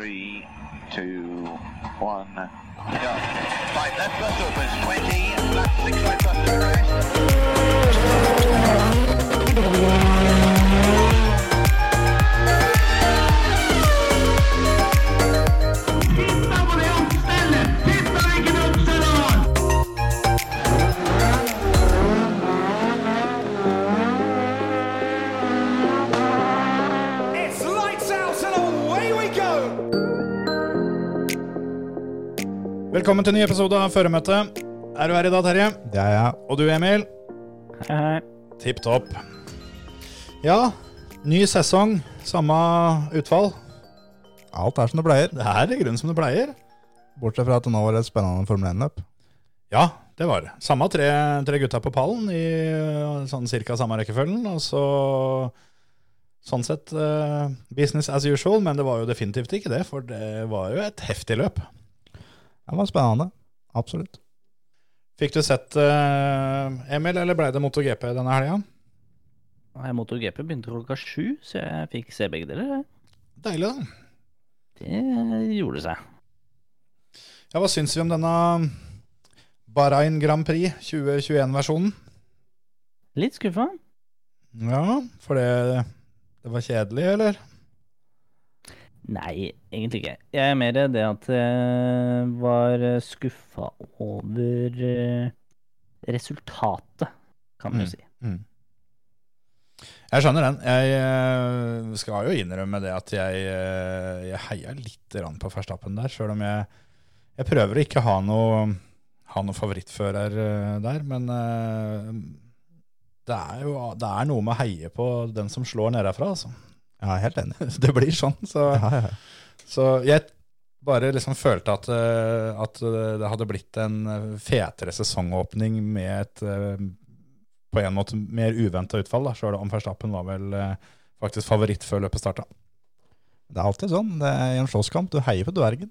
Three, two, one. Go. Right, left bus opens 20, left six right bus. Velkommen til en ny episode av Føremøtet. Er du her i dag, Terje? Det er jeg. Og du, Emil? Hei, hei. Tipp topp. Ja, ny sesong, samme utfall. Alt er som det pleier. Det er i grunnen som det pleier. Bortsett fra at det nå var et spennende Formel 1-løp. Ja, det var det. Samme tre, tre gutta på pallen i øh, sånn cirka samme rekkefølgen. Og så sånn sett øh, business as usual, men det var jo definitivt ikke det, for det var jo et heftig løp. Det var spennende. Absolutt. Fikk du sett uh, Emil, eller ble det MotoGP denne helga? Nei, MotoGP begynte klokka sju, så jeg fikk se begge deler. Deilig, da. Det gjorde seg. Ja, hva syns vi om denne Bahrain Grand Prix 2021-versjonen? Litt skuffa. Ja, for det, det var kjedelig, eller? Nei, egentlig ikke. Jeg er mer det at jeg var skuffa over eh, resultatet, kan man jo si. Jeg skjønner den. Jeg eh, skal jo innrømme det at jeg, eh, jeg heia litt på Verstappen der, sjøl om jeg, jeg prøver å ikke ha noe, ha noe favorittfører der. Men det er jo det er noe med å heie på den som slår nedenfra, altså. Ja, jeg er helt enig. Det blir sånn. Så, Ja, ja, så jeg bare liksom følte at, eh, at det hadde blitt en eh, fetere sesongåpning med et eh, på en måte mer uventa utfall, da, sjøl om Verstappen var vel eh, faktisk favoritt før løpet starta. Det er alltid sånn. Det er en slåsskamp. Du heier på dvergen.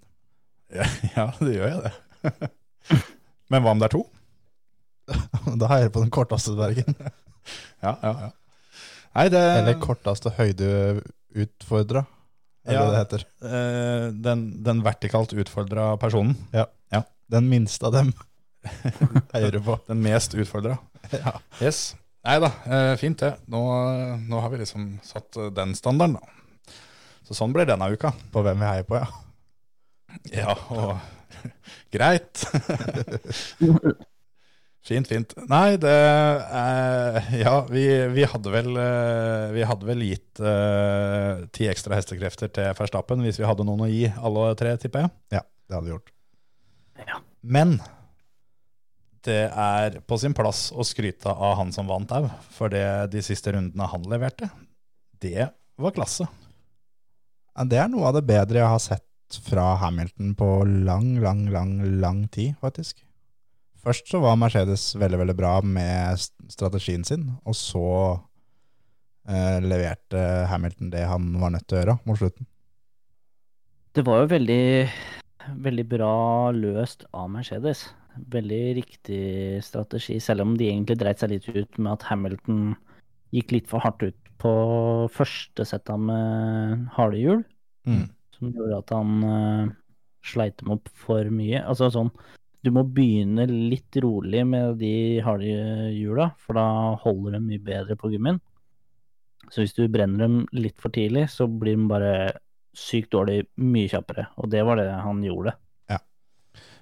Ja, ja, det gjør jeg det. Men hva om det er to? Da heier jeg på den korteste dvergen. Ja, ja, ja. Nei, det Eller korteste høydeutfordra, er Ja. det det heter. eh, den, den vertikalt utfordra personen. Ja. Den minste av dem heier du på. Den mest utfordra. Ja. Yes. Nei da, eh, fint det. Nå, nå har vi liksom satt eh, den standarden, da. Så sånn blir denne uka. På hvem vi heier på, ja. Ja, og greit. Fint, fint. Nei, det eh, Ja, vi, vi hadde vel eh, Vi hadde vel gitt eh, ti ekstra hestekrefter til Verstappen hvis vi hadde noen å gi, alle tre, tipper jeg. Ja, det hadde vi gjort. Men det er på sin plass å skryte av han som vant òg, for det de siste rundene han leverte, det var klasse. Det er noe av det bedre jeg har sett fra Hamilton på lang, lang, lang, lang tid, faktisk. Først så var Mercedes veldig, veldig bra med strategien sin, og så eh, leverte Hamilton det han var nødt til å gjøre mot slutten. Det var jo veldig, veldig bra løst av Mercedes. Veldig riktig strategi, selv om de egentlig dreit seg litt ut med at Hamilton gikk litt for hardt ut på første setta med harde hjul. Mm. som gjorde at han uh, sleit dem opp for mye. Altså sånn, du må begynne litt rolig med de harde hjula, for da holder de mye bedre på gummien. Så hvis du brenner dem litt for tidlig, så blir de bare sykt dårlig mye kjappere. Og det var det han gjorde.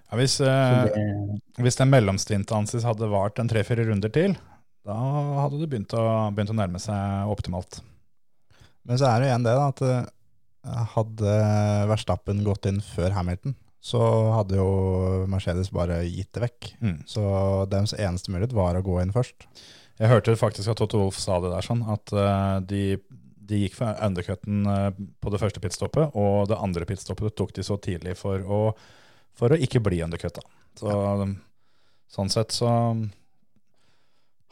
Ja, hvis, Så eh, det, hvis den mellomstinta hans hadde vart en tre-fire runder til, da hadde det begynt å, begynt å nærme seg optimalt. Men så er det igjen det, da, at eh, hadde Verstappen gått inn før Hamilton, så hadde jo Mercedes bare gitt det vekk. Mm. Så deres eneste mulighet var å gå inn først. Jeg hørte faktisk at Toto Wolff sa det der sånn, at uh, de, de gikk for undercutten uh, på det første pitstoppet, og det andre pitstoppet tok de så tidlig for å, for å ikke bli undercutta. Så sånn sett så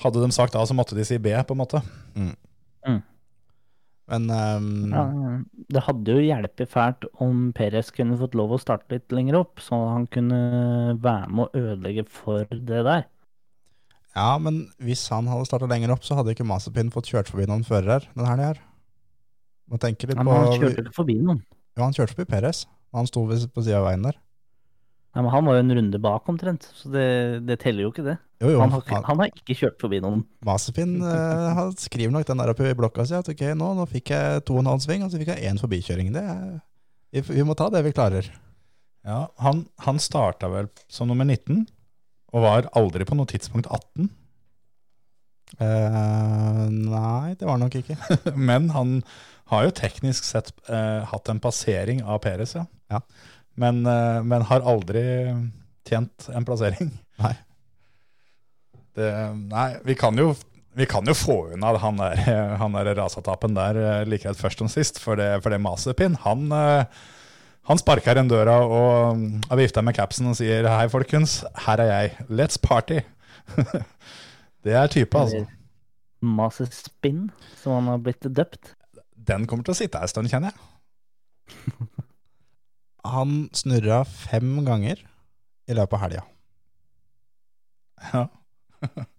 hadde de sagt A, så måtte de si B, på en måte. Men um... ja, det hadde jo hjulpet fælt om Perez kunne fått lov å starte litt lenger opp, så han kunne være med å ødelegge for det der. Ja, men hvis han hadde starta lenger opp, så hadde ikke Mazepin fått kjørt forbi noen førere her denne helga her. Må tenke litt Men på han kjørte ikke forbi noen. Jo, han kjørte forbi Perez. Han sto på sida av veien der. Ja, men han var jo en runde bak omtrent, så det, det teller jo ikke det. Jo, jo. Han har, han- han har ikke kjørt forbi noen. Masepin uh, han skriver nok den der oppe i blokka si at ok, nå, nå fikk jeg to og en halv sving, og så fikk jeg én forbikjøring. Det er, vi, vi må ta det vi klarer. Ja, han, han starta vel som nummer 19, og var aldri på noe tidspunkt 18. Uh, nei, det var nok ikke. Men han har jo teknisk sett uh, hatt en passering av Peres, ja. Ja. Men, eh, men har aldri tjent en plassering. Nei. Det, nei, vi kan jo vi kan jo få unna han der, han der rasatapen der eh, like rett først som sist, for det, for det Masepin, han, eh, han sparker en døra og mm, har vifta med capsen og sier hei folkens, her er jeg, let's party. det er type, altså. Masespinn, som han har blitt døpt. Den kommer til å sitte her en stund, kjenner jeg. Han snurra fem ganger i løpet av helga. Ja.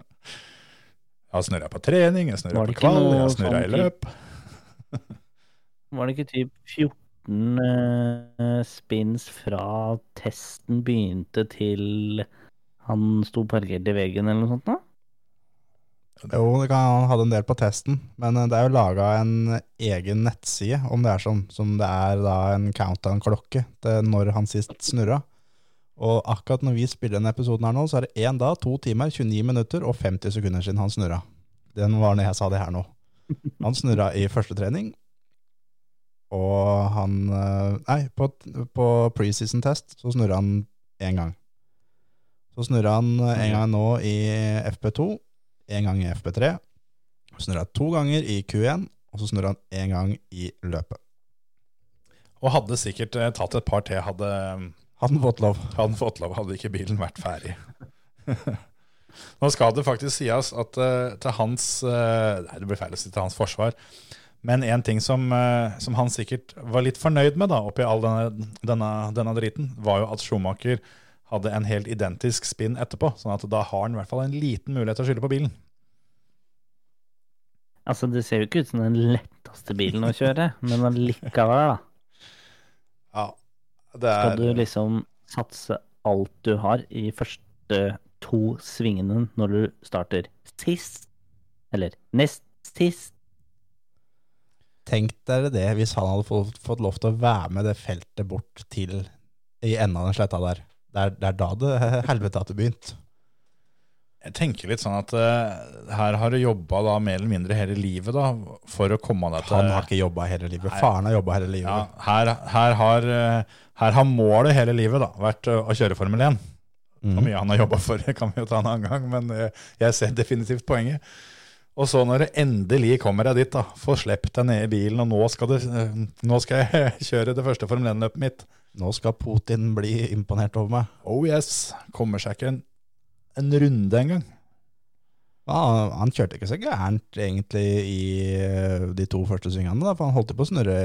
Jeg har snurra på trening, jeg snurra på kvall, jeg har snurra i løp. Var det ikke typ 14 uh, spins fra testen begynte til han sto parkert i veggen eller noe sånt? da? Jo, det kan, han hadde en del på testen, men eh, det er jo laga en egen nettside om det er sånn, som det er da en countdown-klokke til når han sist snurra. Og akkurat når vi spiller denne episoden her nå, så er det én dag, to timer, 29 minutter og 50 sekunder siden han snurra. Den var når jeg sa det her nå. Han snurra i første trening, og han eh, Nei, på, på preseason test så snurra han én gang. Så snurra han en gang nå i FP2, en gang i FP3, snurra to ganger i Q1, og så snurra han én gang i løpet. Og hadde sikkert eh, tatt et par til, Hadde han fått lov? hadde han fått lov, hadde ikke bilen vært ferdig. Nå skal det faktisk sies at uh, til hans uh, Nei, det blir feil å si til hans forsvar. Men en ting som, uh, som han sikkert var litt fornøyd med da, oppi all denne, denne, denne driten, var jo at Schumacher hadde en helt identisk spinn etterpå. sånn at da har han i hvert fall en liten mulighet til å skylde på bilen. Altså, det ser jo ikke ut som den letteste bilen å kjøre, men allikevel, da. Er, Skal du liksom satse alt du har i første to svingene når du starter sist, eller nest sist? Tenk dere det hvis han hadde fått, fått lov til å være med det feltet bort til i enden av den sletta der. Det er, det er da det helvete hadde begynt. Jeg tenker litt sånn at uh, her har du jobba mer eller mindre hele livet da, for å komme deg til Han har ikke jobba hele livet. Nei. Faren har jobba hele livet. Ja, her, her, har, eh, her har målet hele livet da, vært eh, å kjøre Formel 1. Hvor mm. mye han har jobba for, kan vi jo ta en annen gang, men eh, jeg ser definitivt poenget. Og så når det endelig kommer jeg dit, da, får sluppet deg ned i bilen, og nå skal, det, eh, nå skal jeg kjøre det første Formel 1-løpet mitt. Nå skal Putin bli imponert over meg. Oh yes, kommer seg ikke en, en runde engang. Ja, han kjørte ikke så gærent egentlig i eh, de to første svingene, da, for han holdt jo på å snurre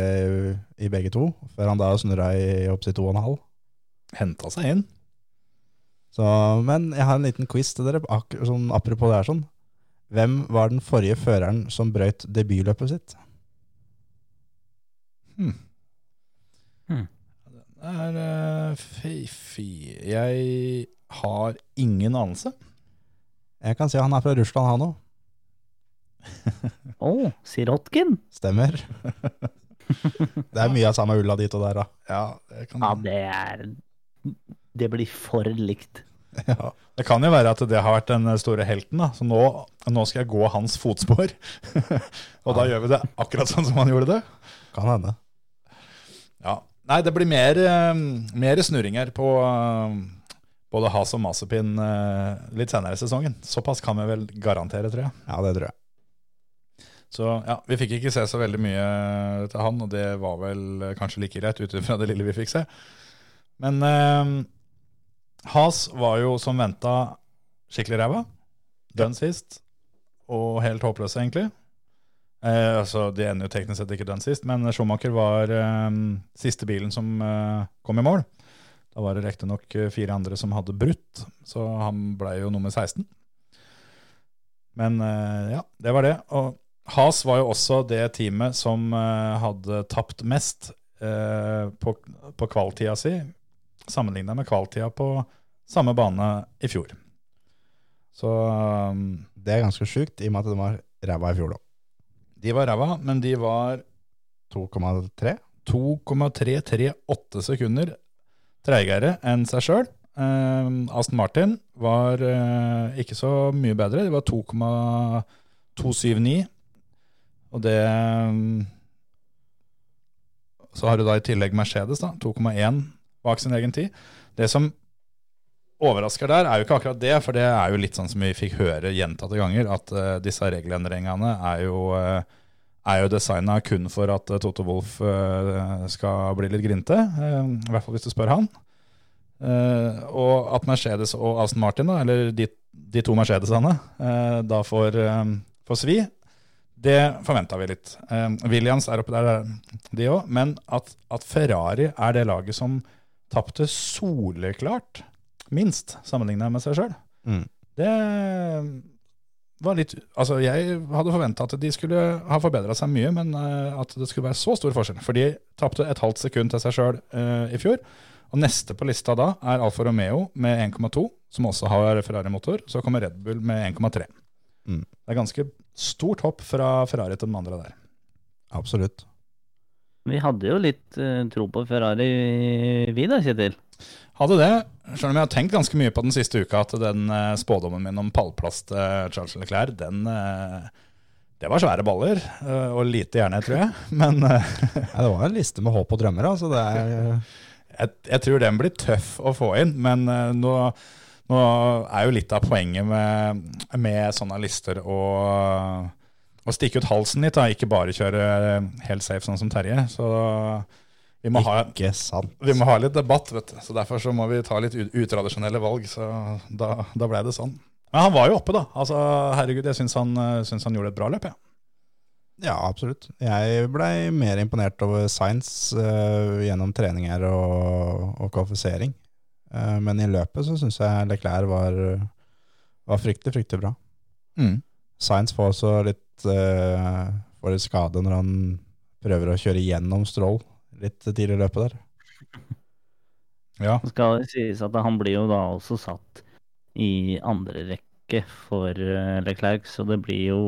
i, begge to, før han da snurra i opptil to og en halv. Henta seg inn. Så, men jeg har en liten quiz til dere, ak sånn, apropos det her sånn. Hvem var den forrige føreren som brøyt debutløpet sitt? Hmm. Hmm. Det er uh, fy-fy. Jeg har ingen anelse. Jeg kan si han er fra Russland, han òg. Å, Sirotkin? Stemmer. det er mye av samme ulla dit og der, da. Ja, det kan, Ja, det er Det blir for likt. Ja. det kan jo være at det har vært den store helten. da. Så nå, nå skal jeg gå hans fotspor. og da gjør vi det akkurat sånn som han gjorde det. Kan hende. Ja. Nei, det blir mer, eh, mer snurringer på eh, både Has og Masepin eh, litt senere i sesongen. Såpass kan vi vel garantere, tror jeg. Ja, det tror jeg. Så ja, vi fikk ikke se så veldig mye til han, og det var vel eh, kanskje like greit ut ifra det lille vi fikk se. Men eh, Has var jo som venta skikkelig ræva. Dønn sist, og helt håpløs, egentlig. Eh, altså, De ender jo teknisk sett ikke dønn sist, men Schumacher var eh, siste bilen som eh, kom i mål. Da var det riktignok fire andre som hadde brutt, så han ble jo nummer 16. Men eh, ja, det var det. Og Has var jo også det teamet som eh, hadde tapt mest eh, på, på kvaltida si, sammenligna med kvaltida på samme bane i fjor. Så Det er ganske sjukt, i og med at de var ræva i fjor, da. de var ræva, men de var 2,3? 2,338 sekunder treigere enn seg sjøl. Aston Martin var uh, ikke så mye bedre. De var 2,279. Og det um, Så har du da i tillegg Mercedes, da, 2,1 bak sin egen tid. Det som overrasker der, er jo ikke akkurat det, for det er jo litt sånn som vi fikk høre gjentatte ganger, at uh, disse regelendringene er jo uh, er jo designa kun for at eh, Toto Wolff eh, skal bli litt grinte. eh, I hvert fall hvis du spør han. Og at Mercedes og Aston Martin, eller de, de to Mercedesene, da får, får svi, det forventa vi litt. Williams er oppe der, de òg. Men at, at Ferrari er det laget som tapte soleklart minst, sammenligna med seg sjøl, Mm. det litt Altså, jeg hadde forventa at de skulle ha forbedra seg mye, men eh, at det skulle være så stor forskjell. For de tapte et halvt sekund til seg sjøl i fjor. Og neste på lista da er Alfa Romeo med 1,2, som også har Ferrari-motor. Så kommer Red Bull med 1,3. Mm. Det er ganske stort hopp fra Ferrari til den andre der. Absolutt. Vi hadde jo litt uh, tro på Ferrari, vi da, Kjetil. Hadde det, selv om jeg har tenkt ganske mye på den siste uka, at den eh, spådommen min om pallplass til Charles Leclerc, den eh, Det var svære baller, eh, og lite hjerne, tror jeg. Men eh, Ja, det var en liste med håp og drømmer. Altså. Det er, jeg, jeg tror den blir tøff å få inn, men eh, nå, nå er jo litt av poenget med, med sånne lister å, å stikke ut halsen litt, da. ikke bare kjøre helt safe sånn som Terje. Så vi må, ha, sant. vi må ha litt debatt, vet du. Så derfor så må vi ta litt utradisjonelle valg. Så da, da ble det sånn. Men han var jo oppe, da. Altså, herregud, jeg syns han, eh, syns han gjorde et bra løp, jeg. Ja, absolutt. Jeg blei mer imponert over Science uh, gjennom treninger og, og kvalifisering. Uh, men i løpet så syns jeg Leclerc var, var fryktelig, fryktelig bra. Mm. Science får også litt, uh, får litt skade når han prøver å kjøre gjennom Stroll litt tidlig i løpet der. Ja. Det skal sies at han blir jo da også satt i andre rekke for eh, Leclerc, så det blir jo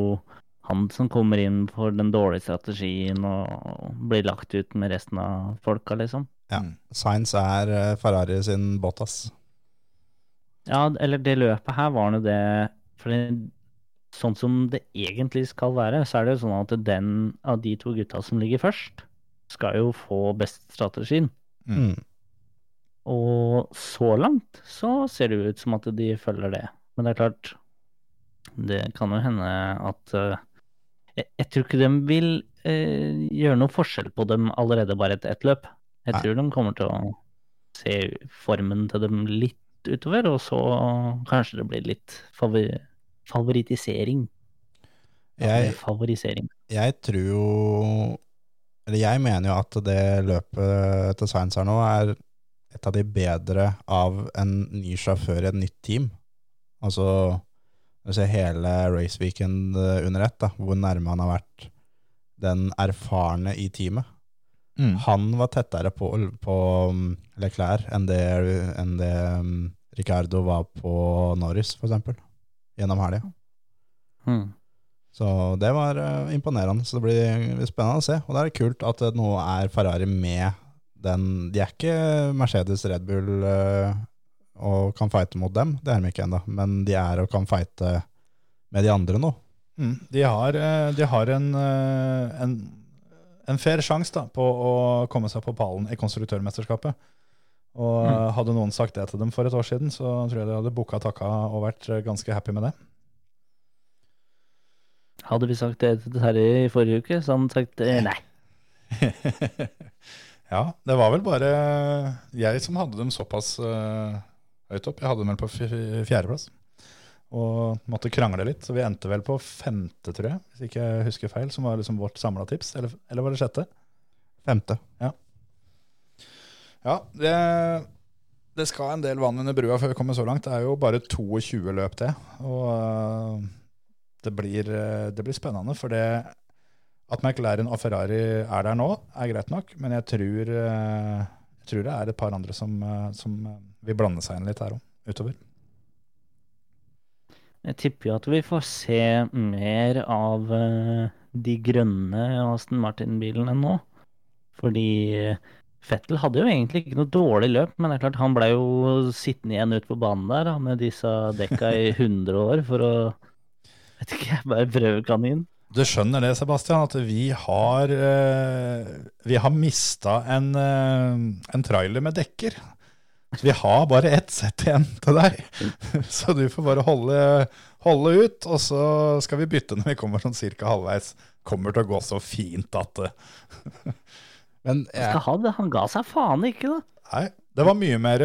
han som kommer inn for den dårlige strategien og blir lagt ut med resten av folka, liksom. Ja. Mm. Science er eh, Ferrari sin Bottas. Ja, eller det løpet her var nå det For det, sånn som det egentlig skal være, så er det jo sånn at den av de to gutta som ligger først, skal jo få best strategien. Mm. Mm. Og så langt så ser det ut som at de følger det. Men det er klart, det kan jo hende at uh, jeg, jeg tror ikke de vil uh, gjøre noe forskjell på dem allerede bare etter ett løp. Jeg Nei. tror de kommer til å se formen til dem litt utover, og så kanskje det blir litt favor favoritisering. Jeg, Favorisering. jeg tror jo Eller jeg mener jo at det løpet til Science her nå er et av de bedre av en ny sjåfør i et nytt team. Altså du ser hele raceweekend weekend under ett, da, hvor nærme han har vært den erfarne i teamet. Mm. Han var tettere på, på um, Leclerc enn det, enn det um, Ricardo var på Norris, eksempel, gjennom helga. Hmm. Så det var eh, imponerende. Så det blir, spennende å se. Og det er kult at nå er Ferrari med den De er ikke Mercedes Red Bull eh, og kan fighte mot dem, det er de ikke ennå. Men de er og kan fighte med de andre nå. Mm. De har, eh, de har en, en, en fair sjanse på å komme seg på pallen i konstruktørmesterskapet. Og Mm. hadde noen sagt det til dem for et år siden, så tror jeg de hadde booka takka og vært ganske happy med det. Hadde vi sagt det til Terje i forrige uke, så hadde han sagt eh, nei. ja, det var vel bare jeg som hadde dem såpass uh, høyt opp. Jeg hadde dem vel på fjerdeplass. Og måtte krangle litt, så vi endte vel på femte, tror jeg, hvis ikke jeg husker feil, som var liksom vårt samla tips. Eller, eller var det sjette? Femte. Ja, det, det skal en del vann under brua før vi kommer så langt. Det er jo bare 22 løp til. Og øh, det blir, øh, det blir spennende, for det At McLaren og Ferrari er der nå, er greit nok, men jeg tror, eh, jeg tror det er et par andre som, eh, som eh, vil blande seg inn litt her òg, utover. Jeg tipper jo at vi får se mer av eh, de grønne Aston Martin-bilene nå. Fordi eh, Fettel hadde jo egentlig ikke noe dårlig løp, men det er klart han ble jo sittende igjen ute på banen der med disse dekka i 100 år for å Vet ikke, bare prøvekanin. Du skjønner det, Sebastian, at vi har, eh, vi har mista en, eh, en trailer med dekker. Så vi har bare ett sett igjen til deg. Så du får bare holde, holde ut, og så skal vi bytte når vi kommer sånn cirka halvveis. Kommer til å gå så fint at eh, Men Skal ha det. Han ga seg faen ikke, da. Nei, det var mye mer,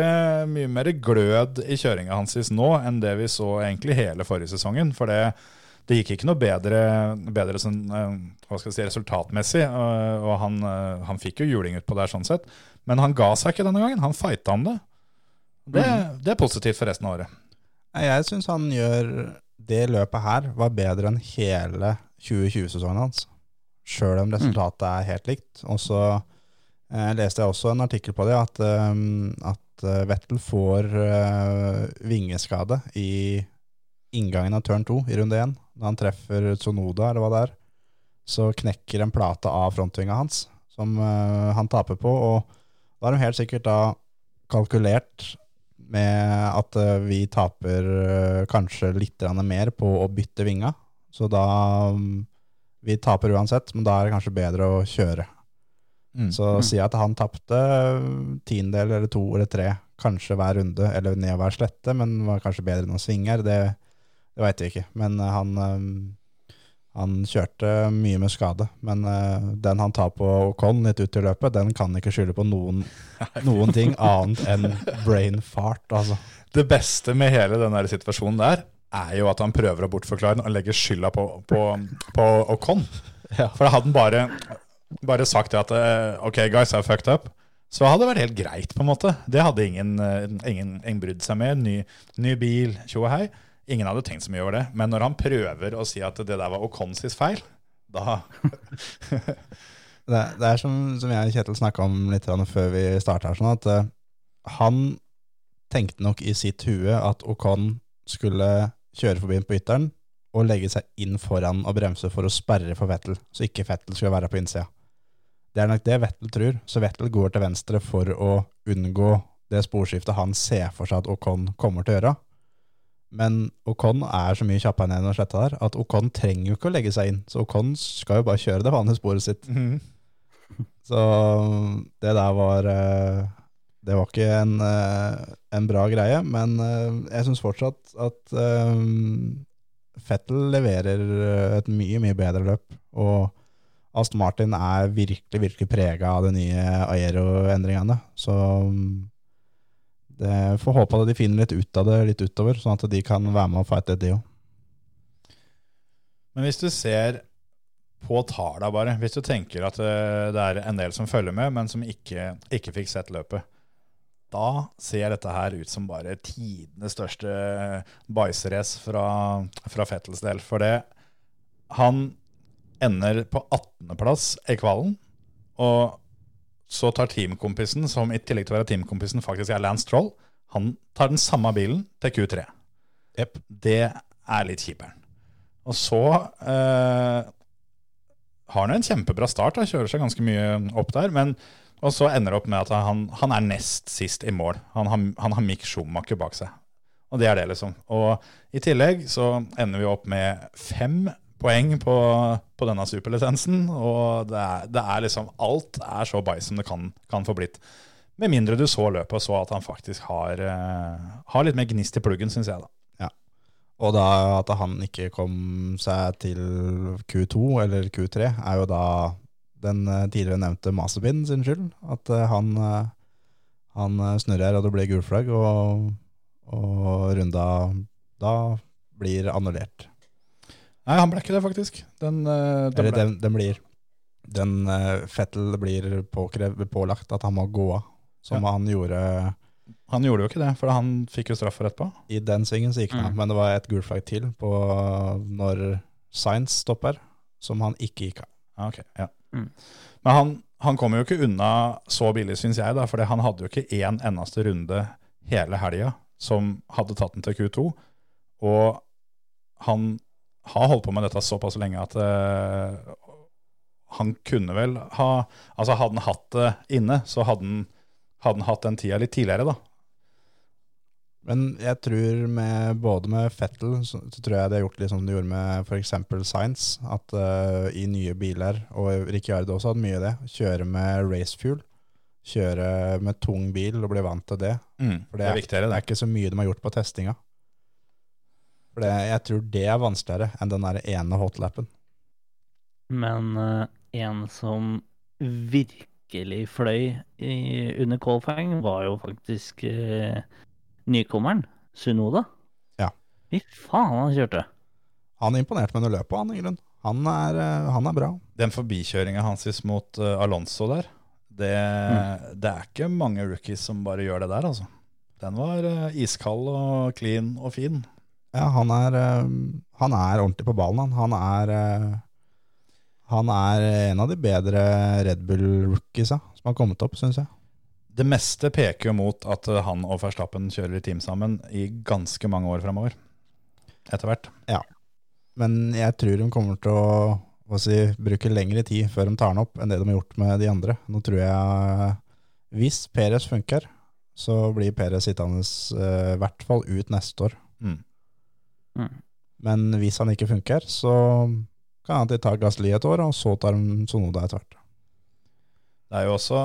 mye mer glød i kjøringa hans nå enn det vi så egentlig hele forrige sesongen. For det, det gikk ikke noe bedre, bedre sånn, eh, hva skal jeg si, resultatmessig. og- han, eh, han fikk jo juling utpå der, sånn sett. Men han ga seg ikke denne gangen. Han fighta om det. Det, det er positivt for resten av året. Jeg syns han gjør det løpet her var bedre enn hele 2020-sesongen hans. Sjøl om resultatet er helt likt. Og så eh, leste jeg også en artikkel på det, at, um, at Vettel får uh, vingeskade i inngangen av turn 2 i runde 1. Når han treffer Sonoda, eller hva det er, så knekker en plate av frontvinga hans, som uh, han taper på. Og da har de helt sikkert da kalkulert med at uh, vi taper uh, kanskje litt mer på å bytte vinga. Så da um, Vi taper uansett, men da er det kanskje bedre å kjøre. Mm. Så si at han tapte tiendedel eller to eller tre, kanskje hver runde, eller ned hver slette, men var kanskje bedre enn å svinge her. Det, det veit vi ikke. Men eh, han, eh, han kjørte mye med skade. Men eh, den han tar på Ocon litt ut i løpet, den kan ikke skylde på noen, noen ting annet enn brain fart, altså. Det beste med hele den situasjonen der, er jo at han prøver å bortforklare den og legger skylda på, på, på Ocon. Ja. For hadde han bare, bare sagt at OK, guys, I fucked up, så hadde det vært helt greit, på en måte. Det hadde ingen, ingen, ingen brydd seg med. Ny, ny bil, tjo og hei. Ingen hadde tenkt så mye over det. Men når han prøver å si at det der var Okonsis feil, da Det, det er som, som jeg og Kjetil snakka om litt før vi starta her, sånn at uh, han tenkte nok i sitt hue at Okon skulle kjøre forbi på ytteren og legge seg inn foran og bremse for å sperre for Vettel, så ikke Vettel skulle være på innsida. Det er nok det Vettel tror, så Vettel går til venstre for å unngå det sporskiftet han ser for seg at Okon kommer til å gjøre. Men Ocon er så mye kjappere enn og sletta der at Ocon trenger jo ikke å legge seg inn. Så Ocon skal jo bare kjøre det vanlige sporet sitt. Så det der var eh, Det var ikke en, eh, en bra greie, men eh, jeg syns fortsatt at um, Fettel leverer et mye, mye bedre løp. Og Aston Martin er virkelig, virkelig prega av de nye Aero-endringene. Så mm, det får håpe at de finner litt ut av det litt utover, sånn at de kan være med og fighte det, de òg. Men hvis du ser på tallene bare, hvis du tenker at eh, det er en del som følger med, men som ikke, ikke fikk sett løpet, da ser dette her ut som bare tidenes største bæsjerace fra, fra Fettels del. For det Han ender på 18.-plass i kvalen, og så tar teamkompisen, som i tillegg til å være teamkompisen faktisk er Lance Troll, han tar den samme bilen til Q3. Yep. Det er litt kjiperen. Og så eh, har han en kjempebra start, han kjører seg ganske mye opp der. Men, og så ender det opp med at han, han er nest sist i mål. Han har, han har Mick Schumacher bak seg. Og det er det, liksom. Og i tillegg så ender vi opp med fem poeng på, på denne superlisensen. Og det er, det er liksom Alt er så bæsj som det kan, kan få blitt. Med mindre du så løpet og så at han faktisk har, eh, har litt mer gnist i pluggen, syns jeg, da. Og da at han ikke kom seg til Q2 eller Q3, er jo da den eh, tidligere nevnte Masebin sin skyld. At eh, han, han snurrer og det blir gulflagg, og, og runda da blir annullert. Nei, han ble ikke det, faktisk. Den, uh, den Eller ble, den, den blir den uh, Fettel blir påkrev, pålagt at han må gå av, som han gjorde Han gjorde jo ikke det, for han fikk jo straff for etterpå. i den svingen. så gikk han av. Mm. Men det var et gulflagg til på når Science stopper, som han ikke gikk av. Ja, ok, ja. Mm. Men han, han kom jo ikke unna så billig, syns jeg, da, for han hadde jo ikke én eneste runde hele helga som hadde tatt den til Q2. Og han har holdt på med dette såpass lenge at uh, han kunne vel ha Altså, hadde han hatt det inne, så hadde han, hadde han hatt den tida litt tidligere, da. Men jeg tror med, både med Fettel så, så tror jeg det er gjort litt som de gjorde med f.eks. Science. At uh, i nye biler, og Ricciardo også hadde mye av det, kjøre med racefuel. Kjøre med tung bil og bli vant til det. Mm, For det er viktigere, Det det. er ikke så mye de har gjort på testinga. For det, jeg tror det er vanskeligere enn den der ene hotlappen. Men uh, en som virkelig fløy i, under qualifying, var jo faktisk uh, nykommeren, Sunoda. Ja. Fy faen, han kjørte. Han imponerte med noe løp på han, i grunnen. Han er, eh, han er bra. Den forbikjøringa hans mot Alonso der, det, det er ikke mange rookies som bare gjør det der, altså. Den var iskald og clean og fin. Ja, han er, eh, han er ordentlig på ballen, han. Han er, eh, han er en av de bedre Red Bull-rookiesa som har kommet opp, syns jeg. Det meste peker jo mot at eh, han og Verstappen kjører i team sammen i ganske mange år framover. Etter hvert. Ja. Men jeg tror de kommer til å si, bruke lengre tid før de tar den opp, enn det de har gjort med de andre. Nå tror jeg Hvis Peres funker, så blir Peres sittende eh, i hvert fall ut neste år. Mm. Mm. Men hvis han ikke funker, så kan han ta Gasli et år, og så tar de Sonoda etter hvert. Det er jo også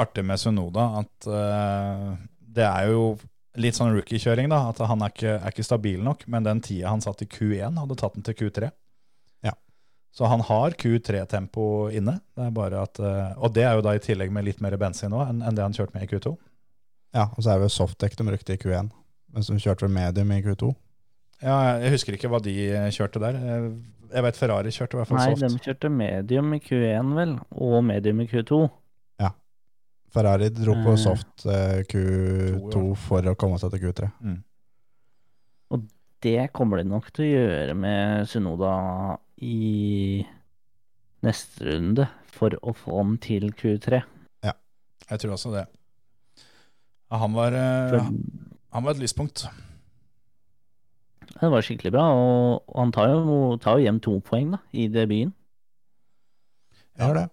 artig med Sunoda at uh, det er jo litt sånn rookie-kjøring, da. At han er ikke, er ikke stabil nok, men den tida han satt i Q1, hadde tatt den til Q3. Ja. Så han har Q3-tempo inne. Det er bare at, uh, og det er jo da i tillegg med litt mer bensin nå enn enn det han kjørte med i Q2. Ja, og så er det jo softdeck de brukte i Q1, mens de kjørte med medium i Q2. Ja, jeg husker ikke hva de eh, kjørte der. Eh, Jeg vet Ferrari kjørte i hvert fall Nei, soft. de kjørte medium i Q1, vel, og medium i Q2. Ferrari dro på Eh. soft eh, Q2 To, ja. for å komme seg til Q3. Mm. Det kommer de nok til å gjøre med Sunoda i neste runde, for å få ham til Q3. Ja, Jeg tror også det. Han, var, For han var et lyspunkt. Det var skikkelig bra, og han tar jo, tar jo hjem to poeng da, i debuten. Jeg gjør det.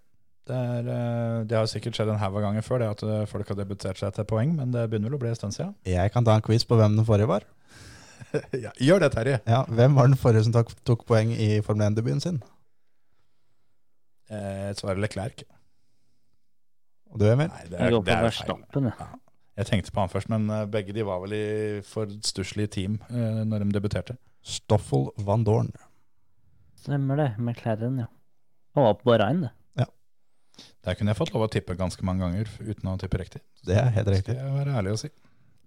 Det, er, eh, det har sikkert skjedd en haug av ganger før det at eh, folk har debutert seg til poeng, men det begynner vel å bli en stund siden. Jeg kan ta en quiz på hvem den forrige var. ja, gjør det, Terje. Ja, Hvem var den forrige som tok, tok poeng i Formel 1-debuten sin? Eh, svaret Leclerc. Og du, Emil? Nei, det Jeg er, går det er feil. Verstappen, jeg. Jeg tenkte på han først, men eh, begge de var vel i for stusslige team eh, når de debuterte. Stoffel van Dorn. Stemmer det. McLaren, ja. Han var på Bahrain, det. Ja. Der kunne jeg fått lov å tippe ganske mange ganger uten å tippe riktig. Det er helt riktig. Skal jeg være ærlig å si.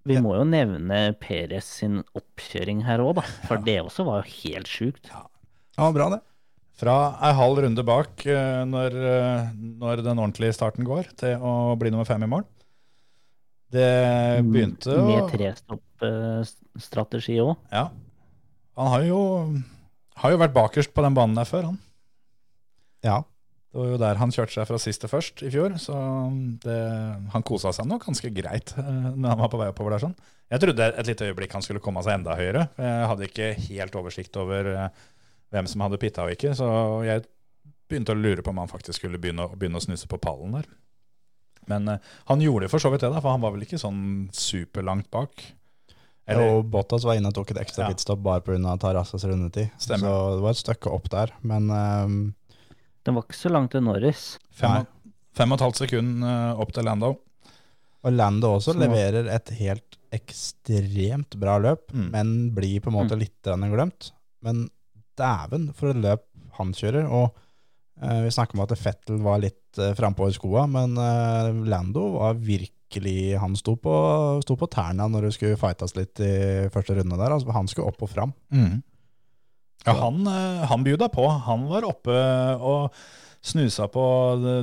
Vi Ja. må jo nevne Peres sin oppkjøring her òg, da. For det også var jo helt sjukt. Han var bra, det. Fra ei halv runde bak, eh, når, eh, når den ordentlige starten går, til å bli nummer fem i mål. Det begynte å Med trestopp-strategi òg. Ja. Han har jo, har jo vært bakerst på den banen der før, han. Ja. Det var jo der han kjørte seg fra sist til først i fjor, så det, han kosa seg nok ganske greit eh, når han var på vei oppover der. sånn. Jeg trodde et lite øyeblikk han skulle komme seg enda høyere. Jeg hadde ikke helt oversikt over eh, hvem som hadde pitta og ikke, så jeg begynte å lure på om han faktisk skulle begynne, begynne å snuse på pallen der. Men uh, han gjorde for så vidt det, da, for han var vel ikke sånn superlangt bak. Eller, Og Bottas var inne og tok et ekstra Ja. pitstop bare pga. Tarasas rundetid. Stemmer. Så det var et stykke opp der. Men um, Den var ikke så langt til Norris. fem, fem og et halvt sekund eh, opp til Lando. Og Lando også Så leverer et helt ekstremt bra løp, Mm. men blir på en måte litt glemt. Men dæven for et løp han kjører. Og eh, vi snakker om at Fettel var litt uh, frampå i skoa, men eh, Lando var virkelig Han sto på, sto på tærne når det skulle fightes litt i første runde der. Altså, han skulle opp og fram. Ja, han, eh, han bjuda på. Han var oppe og snusa på det,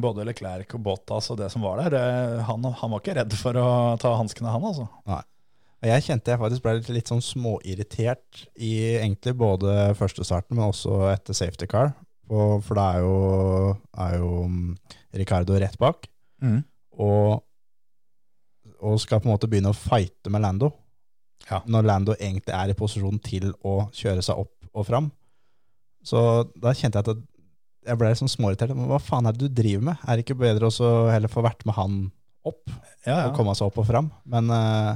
både Leclerc og Bottas og det som var der. Han, han var ikke redd for å ta hanskene, han altså. Nei. jeg kjente jeg faktisk ble litt, litt sånn småirritert i egentlig både første starten, men også etter safety car. På, for da er jo, er jo mm, Ricardo rett bak, Mm. og, og skal på en måte begynne å fighte med Lando. Ja. Når Lando egentlig er i posisjon til å kjøre seg opp og fram. Så da kjente jeg at jeg ble sånn småirritert. Men hva faen er det du driver med? Er det ikke bedre å heller få vært med han opp Ja, og komme seg opp og fram? Men uh,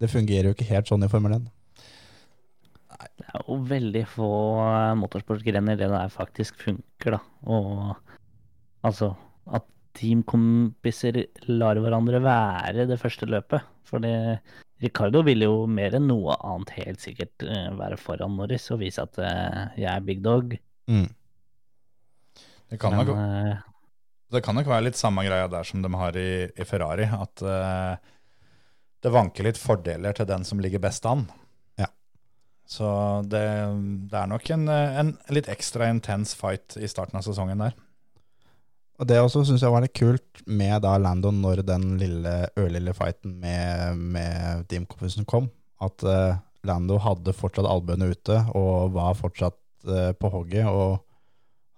det fungerer jo ikke helt sånn i Formel 1. Det er jo veldig få eh, motorsportgrener det der faktisk funker, da. Og altså at teamkompiser lar hverandre være det første løpet. For det- Ricardo vil jo mer enn noe annet helt sikkert eh, være foran Norris og vise at eh, jeg er big dog. Mm. Det kan nok Det kan nok være litt samme greia der som de har i, i Ferrari, at uh, det vanker litt fordeler til den som ligger best an. Så det, det er nok en, en litt ekstra intens fight i starten av sesongen der. Og det også syns jeg var litt kult med da Lando når den lille, ørlille fighten med, med teamkompisen kom. At uh, Lando hadde fortsatt albuene ute og var fortsatt uh, på hogget. Og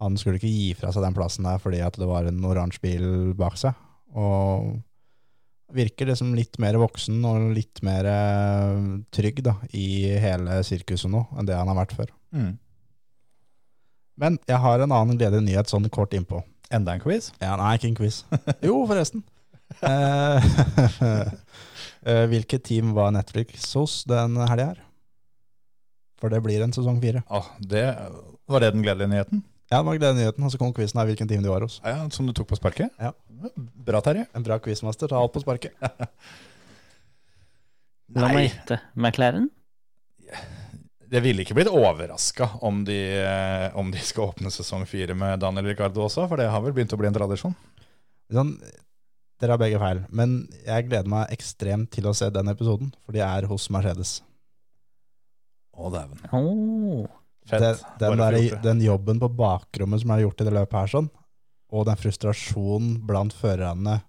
han skulle ikke gi fra seg den plassen der fordi at det var en oransje bil bak seg. Og virker liksom litt mer voksen og litt mer eh, trygg da, i hele sirkuset nå enn det han har vært før. Mm. Men jeg har en annen gledelig nyhet sånn kort innpå. Enda en quiz? Ja, nei, ikke en quiz. Jo, forresten. Eh, eh, Hvilket team var Netflix hos den helga her? For det blir en sesong fire. Åh, det, var det den gledelige nyheten? Ja, det var den nyheten, og så kom quizen av hvilken time de var hos. Ja, Som du tok på sparket? Ja. Bra, Terje. En bra quizmaster, ta alt på sparket. La meg gjette. McLaren? Det ville ikke blitt overraska om, de, eh, om de skal åpne sesong fire med Daniel Ricardo også, for det har vel begynt å bli en tradisjon. Sånn, dere har begge feil, men jeg gleder meg ekstremt til å se den episoden, for de er hos Mercedes. Å, dæven. Oh. Fett. Den, den, der, den jobben på bakrommet som er gjort i det løpet her, sånn, og den frustrasjonen blant førerne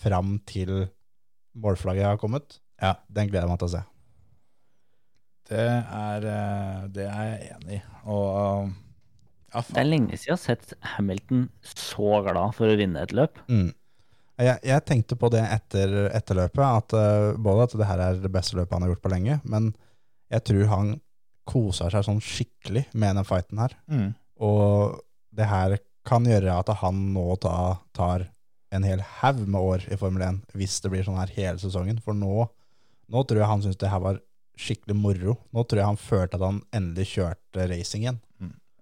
fram til målflagget har kommet, Ja. den gleder jeg meg til å se. Det er, eh, det er jeg enig i. Og ja, Det er lenge siden jeg har sett Hamilton så glad for å vinne et løp. Mm. Jeg, jeg tenkte på det etter, etter løpet, at, eh, både at det her er det beste løpet han har gjort på lenge, men jeg tror han koser seg sånn skikkelig med den fighten her. Mm. Og det her kan gjøre at han nå ta, tar en hel haug med år i Formel 1, hvis det blir sånn her hele sesongen. For nå, nå tror jeg han syntes det her var skikkelig moro. Nå tror jeg han følte at han endelig kjørte racing igjen.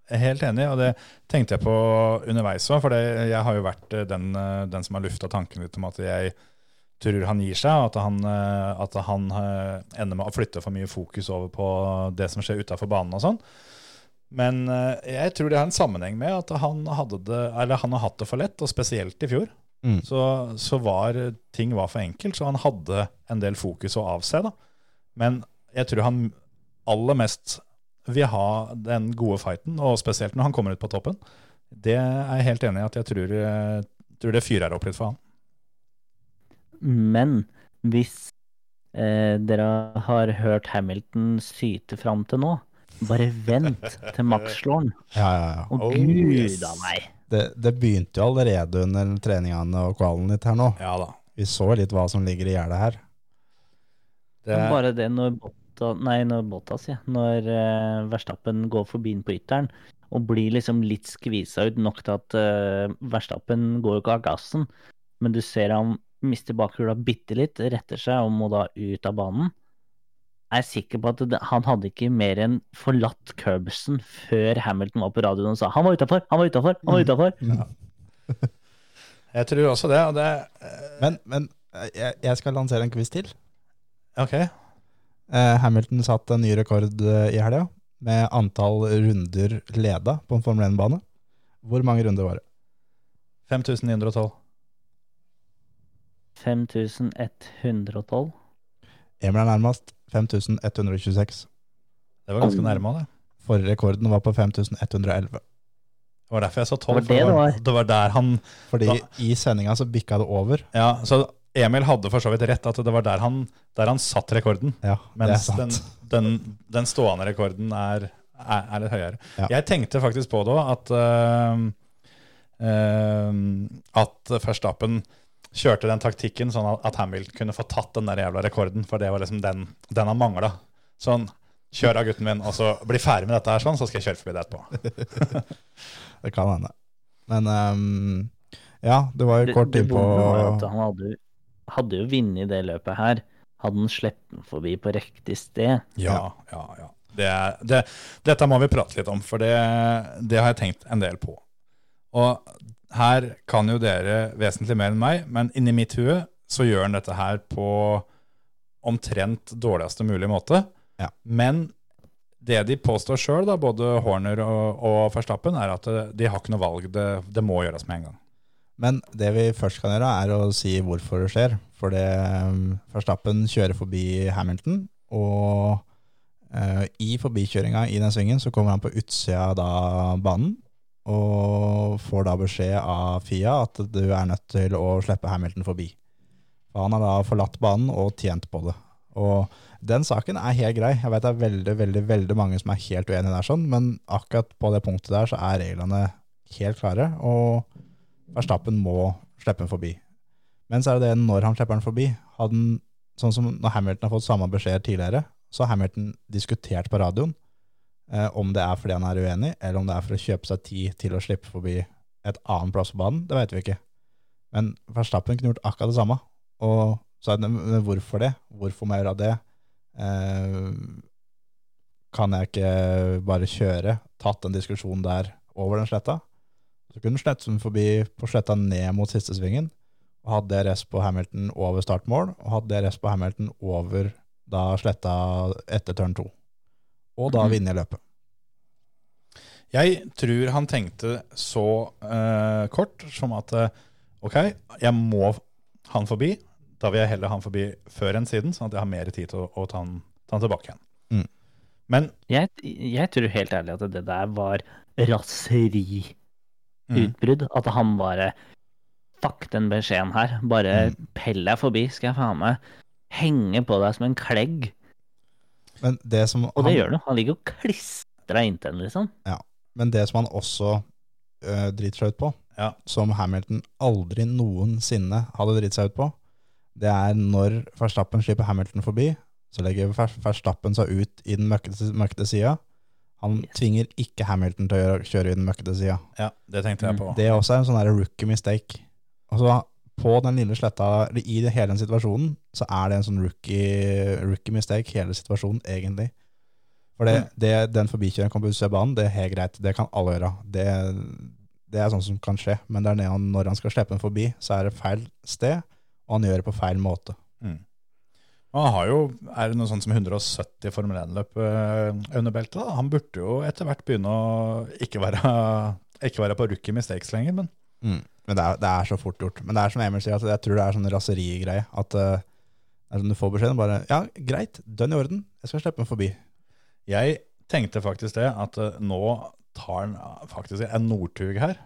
Er helt enig, og det tenkte jeg på underveis òg. For jeg har jo vært eh, den, eh, den som har lufta tanken litt om at jeg tror han gir seg, at han, eh, at han eh, ender med å flytte for mye fokus over på det som skjer utafor banen og sånn. Men eh, jeg tror det har en sammenheng med at han, hadde det, eller han har hatt det for lett, og spesielt i fjor. Mm. Så, så var ting var for enkelt, så han hadde en del fokus å avse. da. Men jeg tror han aller mest vil ha den gode fighten, og spesielt når han kommer ut på toppen. Det er jeg helt enig i at jeg tror, tror det fyrer opp litt for han. Men hvis eh, dere har hørt Hamilton syte fram til nå, bare vent til Max slår den. Ja, ja, ja. Å Oh, gud yes. a meg. Det, det begynte jo allerede under treningene og kvalen litt her nå. Ja da. Vi så litt hva som ligger i gjerdet her. Det, Men Bare det når Botta, nei, når Bottas, ja. Når eh, Verstappen går forbi den på ytteren og blir liksom litt skvisa ut nok til at uh, Verstappen går jo ikke av gassen, men du ser han mister bakhjula bitte litt, retter seg og må da ut av banen. Jeg er sikker på at det, han hadde ikke mer enn forlatt Curbsen før Hamilton var på radioen og sa 'han var utafor, han var utafor, han var utafor'. jeg tror også det. Og det Men, men eh, jeg, jeg skal lansere en quiz til. ok. Eh, Hamilton satte en ny rekord eh, i helga med antall runder leda på en Formel 1-bane. Hvor mange runder var det? 5912. 5112. Emil er nærmest. 5126. Det var ganske nærme det. Forrige rekorden var på 5111. Det var derfor jeg sa 12. Det var det det var. det var der han Fordi Da- i sendinga så bikka det over. Ja, så Emil hadde for så vidt rett, at det var der han, der han satt rekorden. Ja, det er Mens den, den, den stående rekorden er, er, er litt høyere. Ja. Jeg tenkte faktisk på det òg, at, uh, uh, at Verstappen kjørte den taktikken sånn at- Hamilton kunne få tatt den der jævla rekorden, for det var liksom den, den han mangla. Sånn, kjør av gutten min, og så bli ferdig med dette her sånn, så skal jeg kjøre forbi det etterpå. Det kan hende. Men um, ja, det var jo kort tid at han hadde, hadde jo vunnet det løpet her. Hadde han sluppet den forbi på riktig sted. Ja, ja, ja. Det er, det, dette må vi prate litt om, for det, det har jeg tenkt en del på. Og her kan jo dere vesentlig mer enn meg, men inni mitt hue så gjør han dette her på omtrent dårligste mulig måte. Ja. Men det de påstår sjøl, både Horner og, og Verstappen, er at de har ikke noe valg. Det, det må gjøres med en gang. Men det vi først kan gjøre, er å si hvorfor det skjer. For det um, Verstappen kjører forbi Hamilton, og uh, i forbikjøringa i den svingen så kommer han på utsida av banen, og får da beskjed av FIA at du er nødt til å slippe Hamilton forbi. For han har da forlatt banen og tjent på det. Og den saken er helt grei. Jeg vet det er veldig, veldig, veldig mange som er helt uenige der, sånn, men akkurat på det punktet der så er reglene helt klare, og Verstappen må slippe den forbi. Men så er det det når han slipper den forbi. Hadde sånn som når Hamilton har fått samme beskjed tidligere, så har Hamilton diskutert på radioen eh, om det er fordi han er uenig, eller om det er for å kjøpe seg tid til å slippe forbi et annet plass på banen. Det vet vi ikke. Men Verstappen kunne gjort akkurat det samme. Og så er det, hvorfor det? Hvorfor må jeg gjøre det? Eh, kan jeg ikke bare kjøre? Tatt den diskusjonen der over den sletta? Så kunne Slettsund forbi på sletta ned mot siste svingen, og hadde DRS på Hamilton over startmål, og hadde DRS på Hamilton over da sletta etter turn 2. Og da vinner vinne løpet. Jeg tror han tenkte så uh, kort som at uh, ok, jeg må han forbi. Da vil jeg heller han forbi før enn siden, sånn at jeg har mer tid til å, å ta, han, ta han tilbake igjen. Mm. Men Jeg, jeg tror helt ærlig at det der var raseriutbrudd. mm, At han bare Fuck den beskjeden her. Bare pell deg forbi, skal jeg faen meg henge på deg som en klegg. Men det som Og det han, gjør han. Han ligger jo klistra inntil den, liksom. Men det som han også øh, driter seg ut på, Ja. som Hamilton aldri noensinne hadde dritt seg ut på, det er når Verstappen slipper Hamilton forbi, så legger Verstappen seg ut i den møkkete, møkkete sida. Han Yes. tvinger ikke Hamilton til å gjøre, kjøre i den møkkete sida. ja, det tenkte jeg på. Det er også en sånn rookie mistake. Altså, på den lille sletta, i det hele den situasjonen, så er det en sånn rookie, rookie mistake, hele situasjonen, egentlig. For det, Mm. det, den forbikjøringen kommer på utsida av banen, det er helt greit. Det kan alle gjøre. Det, det er sånn som kan skje. Men det er han, når han skal slippe den forbi, så er det feil sted, og han gjør det på feil måte. Mm. Han har jo, er det noe sånt som 170 Formel 1-løp eh, under beltet? da? Han burde jo etter hvert begynne å ikke være, ikke være på rookie mistakes lenger, men Men det er, det er så fort gjort. Men det er som Emil sier, at jeg tror det er sånn raserigreie. At uh, sånn du får beskjeden bare Ja, greit, dønn i orden. Jeg skal slippe den forbi. Jeg tenkte faktisk det, at uh, nå tar han eh, faktisk en Northug her.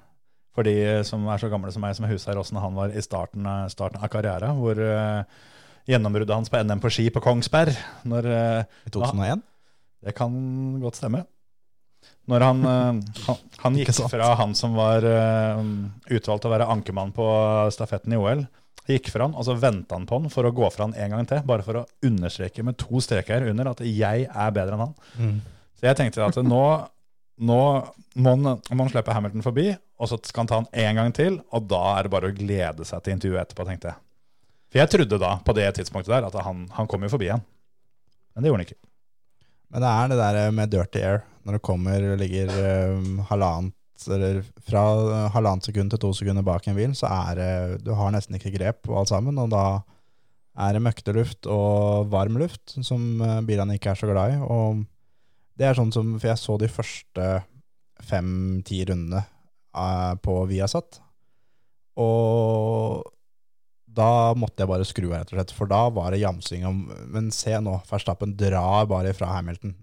For de som er så gamle som meg, som husker åssen han var i starten, eh, starten av karriera. Hvor uh, gjennombruddet hans på NM på ski på Kongsberg når, eh, I 2001. Det kan godt stemme. Når han, eh, han, han gikk fra han som var eh, utvalgt til å være ankermann på stafetten i OL, gikk fra han, og så venta han på han for å gå fra han en gang til, bare for å understreke med to streker under at jeg er bedre enn han. Så jeg tenkte at nå, nå må han, må han slippe Hamilton forbi, og så skal han ta han en gang til, og da er det bare å glede seg til intervjuet etterpå, tenkte jeg. For jeg trodde da, på det tidspunktet der, at han, han kom jo forbi igjen. Men det gjorde han ikke. Men det er det der med dirty air. Når det kommer, og ligger um, halvannet eller fra halvannet sekund til to sekunder bak en bil, så er det Du har nesten ikke grep på alt sammen, og da er det møkkete luft og varm luft som eh, bilene ikke er så glad i. Og det er sånn som For jeg så de første fem-ti rundene eh, på Viasat, og da måtte jeg bare skru av, rett og slett. For da var det jamsing om Men se nå, Verstappen drar bare fra Hamilton.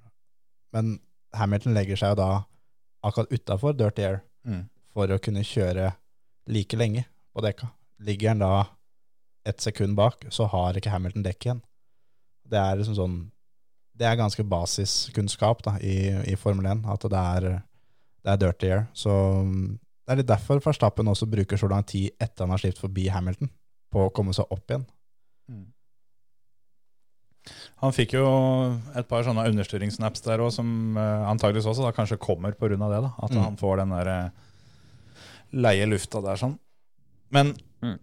Men Hamilton legger seg jo da akkurat utafor dirty air Mm. for å kunne kjøre like lenge på dekka. Ligger han da et sekund bak, så har ikke Hamilton dekk igjen. Det er liksom sånn det er ganske basiskunnskap da, i, i Formel 1, at det er, det er dirty air. Så mm, det er litt derfor Verstappen også bruker så lang tid etter han har sluppet forbi Hamilton, på å komme seg opp igjen. Han fikk jo et par sånne understyringssnaps der òg, som uh, antageligvis også da kanskje kommer pga. det. da, At Mm. han får den der eh, leie lufta der sånn. Men Mm.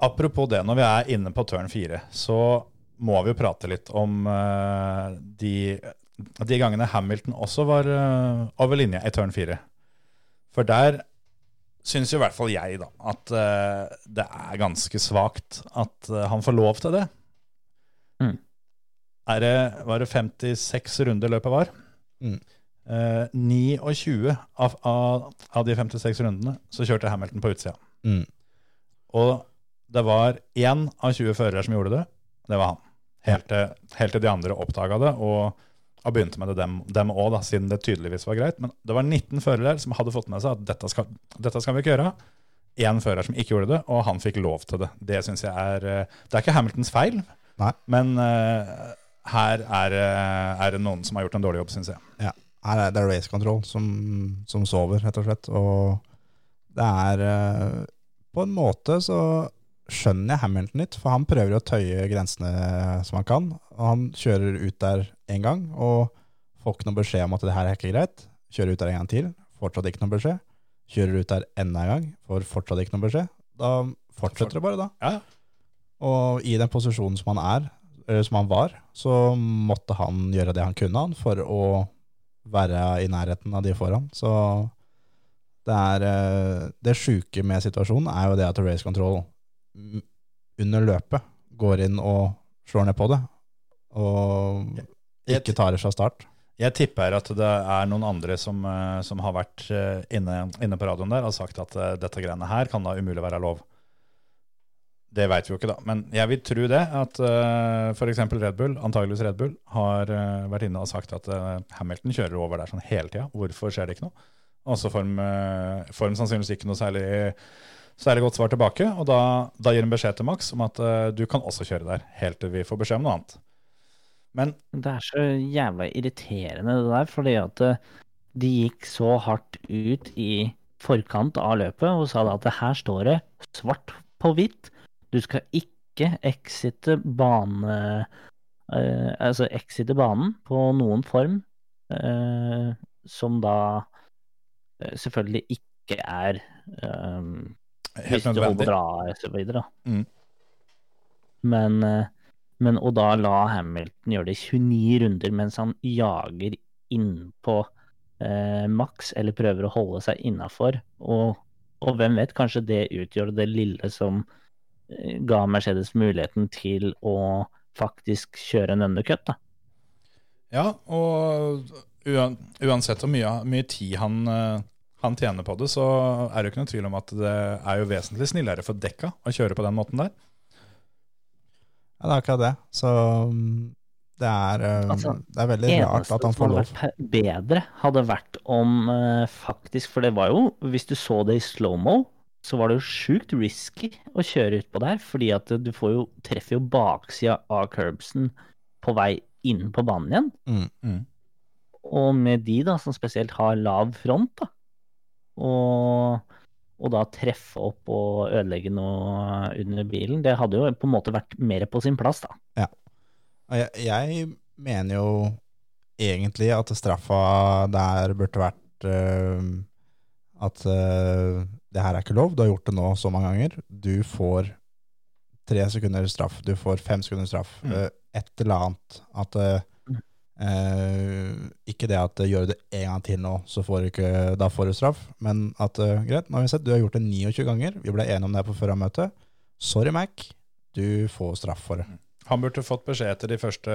apropos det, når vi er inne på turn fire, så må vi jo prate litt om uh, de, de gangene Hamilton også var uh, over linje i turn fire. For der syns i hvert fall jeg da, at uh, det er ganske svakt at eh, han får lov til det. Mm. Er det, var det 56 runder løpet var? Mm. Eh, 29 av, av, av de 56 rundene så kjørte Hamilton på utsida. Mm. Og det var én av 20 førere som gjorde det. Det var han. Helt til, helt til de andre oppdaga det og, og begynte med det dem, dem òg, siden det tydeligvis var greit. Men det var 19 førere som hadde fått med seg at dette skal, dette skal vi ikke gjøre. Én fører som ikke gjorde det, og han fikk lov til det. Det syns jeg er eh, Det er ikke Hamiltons feil, Nei. men eh, her er, eh, er det noen som har gjort en dårlig jobb, syns jeg. Ja, her er det race control som, som sover, rett og slett. Og det er eh, På en måte så skjønner jeg Hamilton litt, for han prøver å tøye grensene som han kan. Og han kjører ut der en gang og får ikke noe beskjed om at det her er ikke greit. Kjører ut der en gang til, fortsatt ikke noe beskjed. Kjører ut der enda en gang, får fortsatt ikke noe beskjed. Da fortsetter det bare, da. Ja, Og i den posisjonen som han er, som han var, så måtte han gjøre det han kunne han for å være i nærheten av de foran. Så det er eh, Det sjuke med situasjonen er jo det at race control under løpet går inn og slår ned på det, og ikke tar det fra start. Jeg tipper at det er noen andre som, eh, som har vært eh, inne, inne på radioen der og sagt at eh, dette greiene her kan da umulig være lov. Det veit vi jo ikke, da. Men jeg vil tro det. At uh, f.eks. Red Bull, antageligvis Red Bull, har uh, vært inne og sagt at uh, Hamilton kjører over der sånn hele tida. Hvorfor skjer det ikke noe? Og så får de eh, sannsynligvis ikke noe særlig, særlig godt svar tilbake. Og da, da gir de beskjed til Max om at uh, du kan også kjøre der, helt til vi får beskjed om noe annet. Men Det er så jævla irriterende det der, fordi at eh, de gikk så hardt ut i forkant av løpet og sa da at her står det svart på hvitt. Du skal ikke exite bane eh, Altså exite banen på noen form eh, som da eh, selvfølgelig ikke er eh, helt nødvendig. og videre. Mm. Men, eh, men å da la Hamilton gjøre det i 29 runder mens han jager innpå eh, maks, eller prøver å holde seg innafor, og, og hvem vet, kanskje det utgjør det lille som ga Mercedes muligheten til å faktisk kjøre en undercut, da. Ja, og uansett hvor mye, mye tid han, han tjener på det, så er det jo ikke noen tvil om at det er jo vesentlig snillere for dekka å kjøre på den måten der. Ja, det er akkurat det. Så mm, det er, eh, Altså, det er veldig rart eneste at han som hadde vært bedre, hadde vært om eh, faktisk For det var jo, hvis du så det i slow-mo, så var det jo sjukt risky å kjøre utpå der. Fordi at du får jo, treffer jo baksida av curbsen på vei inn på banen igjen. Mm. Mm. Og med de da, som spesielt har lav front, da, og, og da treffe opp og ødelegge noe under bilen, det hadde jo på en måte vært mer på sin plass, da. Og Jeg, jeg mener jo egentlig at straffa der burde vært eh, at eh, det her er ikke lov, du har gjort det nå så mange ganger. Du får tre sekunder straff, du får fem sekunder straff. Mm. eh, et eller annet. At eh, eh, Ikke det at eh, gjør du det en gang til nå, så får du ikke, da får du straff. Men at greit, nå har vi sett, du har gjort det 29 ganger. Vi ble enige om det på førermøtet. Sorry, Mac. Du får straff for det. Han burde fått beskjed etter de første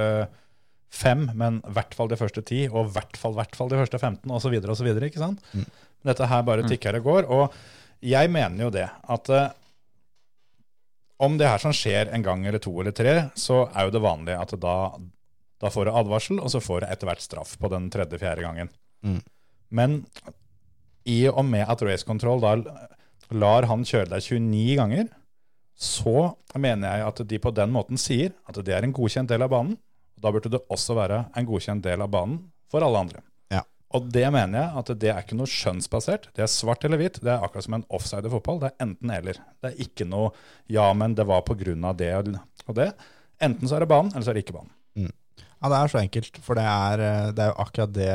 fem, men i hvert fall de første ti, og i hvert fall, hvert fall de første 15, osv., osv. Mm. Dette her bare tikker og går. Og jeg mener jo det, at eh, om det her som skjer en gang eller to eller tre, så er jo det vanlig at da, da får du advarsel, og så får du etter hvert straff på den tredje-fjerde gangen. Mm. Men i og med at Race Control da lar han kjøre deg 29 ganger, så mener jeg at de på den måten sier at det er en godkjent del av banen, da burde det også være en godkjent del av banen for alle andre. Og det mener jeg at det er ikke noe skjønnsbasert. Det er svart eller hvitt. Det er akkurat som en offside i fotball. Det er enten eller. Det er ikke noe ja, men det var på grunn av det og det. Enten så er det banen, eller så er det ikke banen. Ja, det er så enkelt, for det er, eh, det er akkurat det,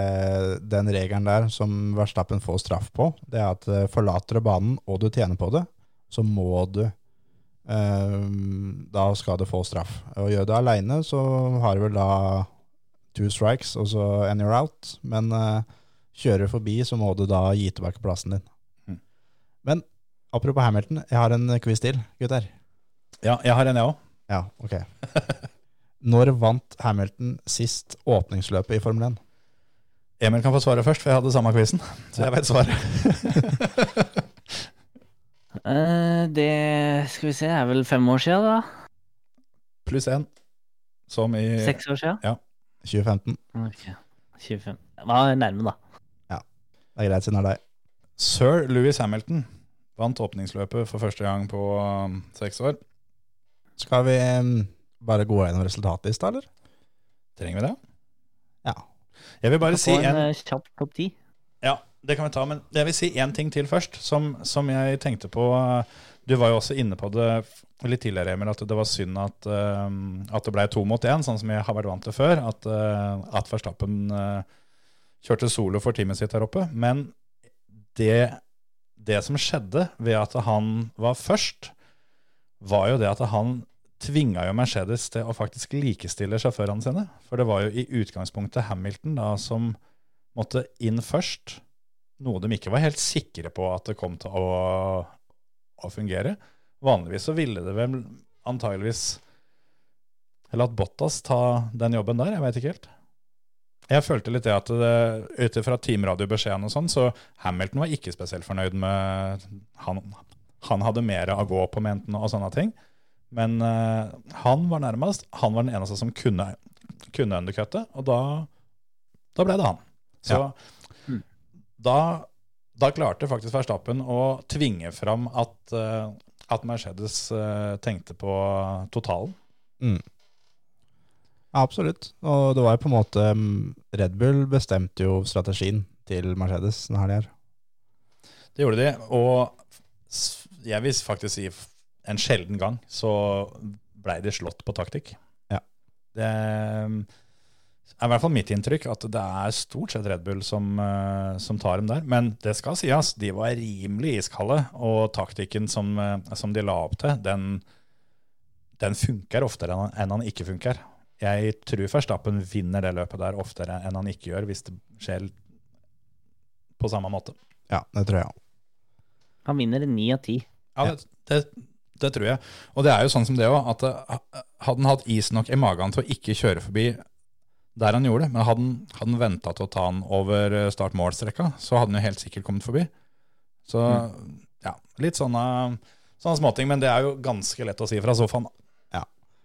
den regelen der som Verstappen får straff på. Det er at eh, forlater du banen og du tjener på det, så må du eh, Da skal du få straff. Og gjør du det aleine, så har du vel da two strikes, og så and you're out. Men uh, kjører du forbi, så må du da gi tilbake plassen din. Mm. Men apropos Hamilton, jeg har en quiz til, gutter. Ja, jeg har en, jeg òg. Ja, ok. Når vant Hamilton sist åpningsløpet i Formel 1? Emil kan få svare først, for jeg hadde samme quizen. Så jeg vet svaret. uh, det skal vi se, er vel fem år siden, da? Pluss én. Som i Seks år siden? 2015. Ok, 25. Det var nærme, da. Ja. Det er greit siden det er deg. Sir Louis Hamilton vant åpningsløpet for første gang på um, seks år. Skal vi mm, bare gå gjennom resultatlista, eller? Trenger vi det? Ja. Jeg vil bare si en en eh, kjapp topp ti. Ja, det kan vi ta, men jeg vil si én ting til først, som, som jeg tenkte på. Du var jo også inne på det litt tidligere, Emil, at det var synd at, eh, at det ble to mot én, sånn som jeg har vært vant til før. At, uh, at Verstappen eh, kjørte solo for teamet sitt her oppe. Men det, det som skjedde ved at han var først, var jo det at han tvinga jo Mercedes til å faktisk likestille sjåførene sine. For det var jo i utgangspunktet Hamilton da som måtte inn først. Noe de ikke var helt sikre på at det kom til å, å fungere. Vanligvis så ville det vel antageligvis latt Bottas ta den jobben der, jeg vet ikke helt. Jeg følte litt det at ut ifra teamradiobeskjeden og sånn, så Hamilton var ikke spesielt fornøyd med Han, han hadde mer å gå på, mente og sånne ting. Men uh, han var nærmest. Han var den eneste som kunne, kunne undercutte, og da, da ble det han. Så Mm. Da, da klarte faktisk Verstappen å tvinge fram at, eh, at Mercedes eh, tenkte på totalen. Mm. Ja, absolutt. Og det var jo på en måte mm, Red Bull bestemte jo strategien til Mercedes denne helga. Det gjorde de, og jeg vil faktisk si en sjelden gang så blei de slått på taktikk. Ja. Det er i hvert fall mitt inntrykk at det er stort sett Red Bull som, eh, som tar dem der. Men det skal sies, de var rimelig iskalde, og taktikken som, eh, som de la opp til, den, den funker oftere enn han ikke funker. Jeg tror Verstappen vinner det løpet der oftere enn han ikke gjør, hvis det skjer på samme måte. Ja, det tror jeg òg. Han vinner ni av ti. Ja, det, det, det tror jeg. Og det er jo sånn som det òg, at eh, hadde han hatt is nok i magen til å ikke kjøre forbi der han gjorde det, men hadde han, venta til å ta han over eh, start-mål-strekka, så hadde han jo helt sikkert kommet forbi. Så ja, litt sånne, sånne småting, men det er jo ganske lett å si fra sofaen.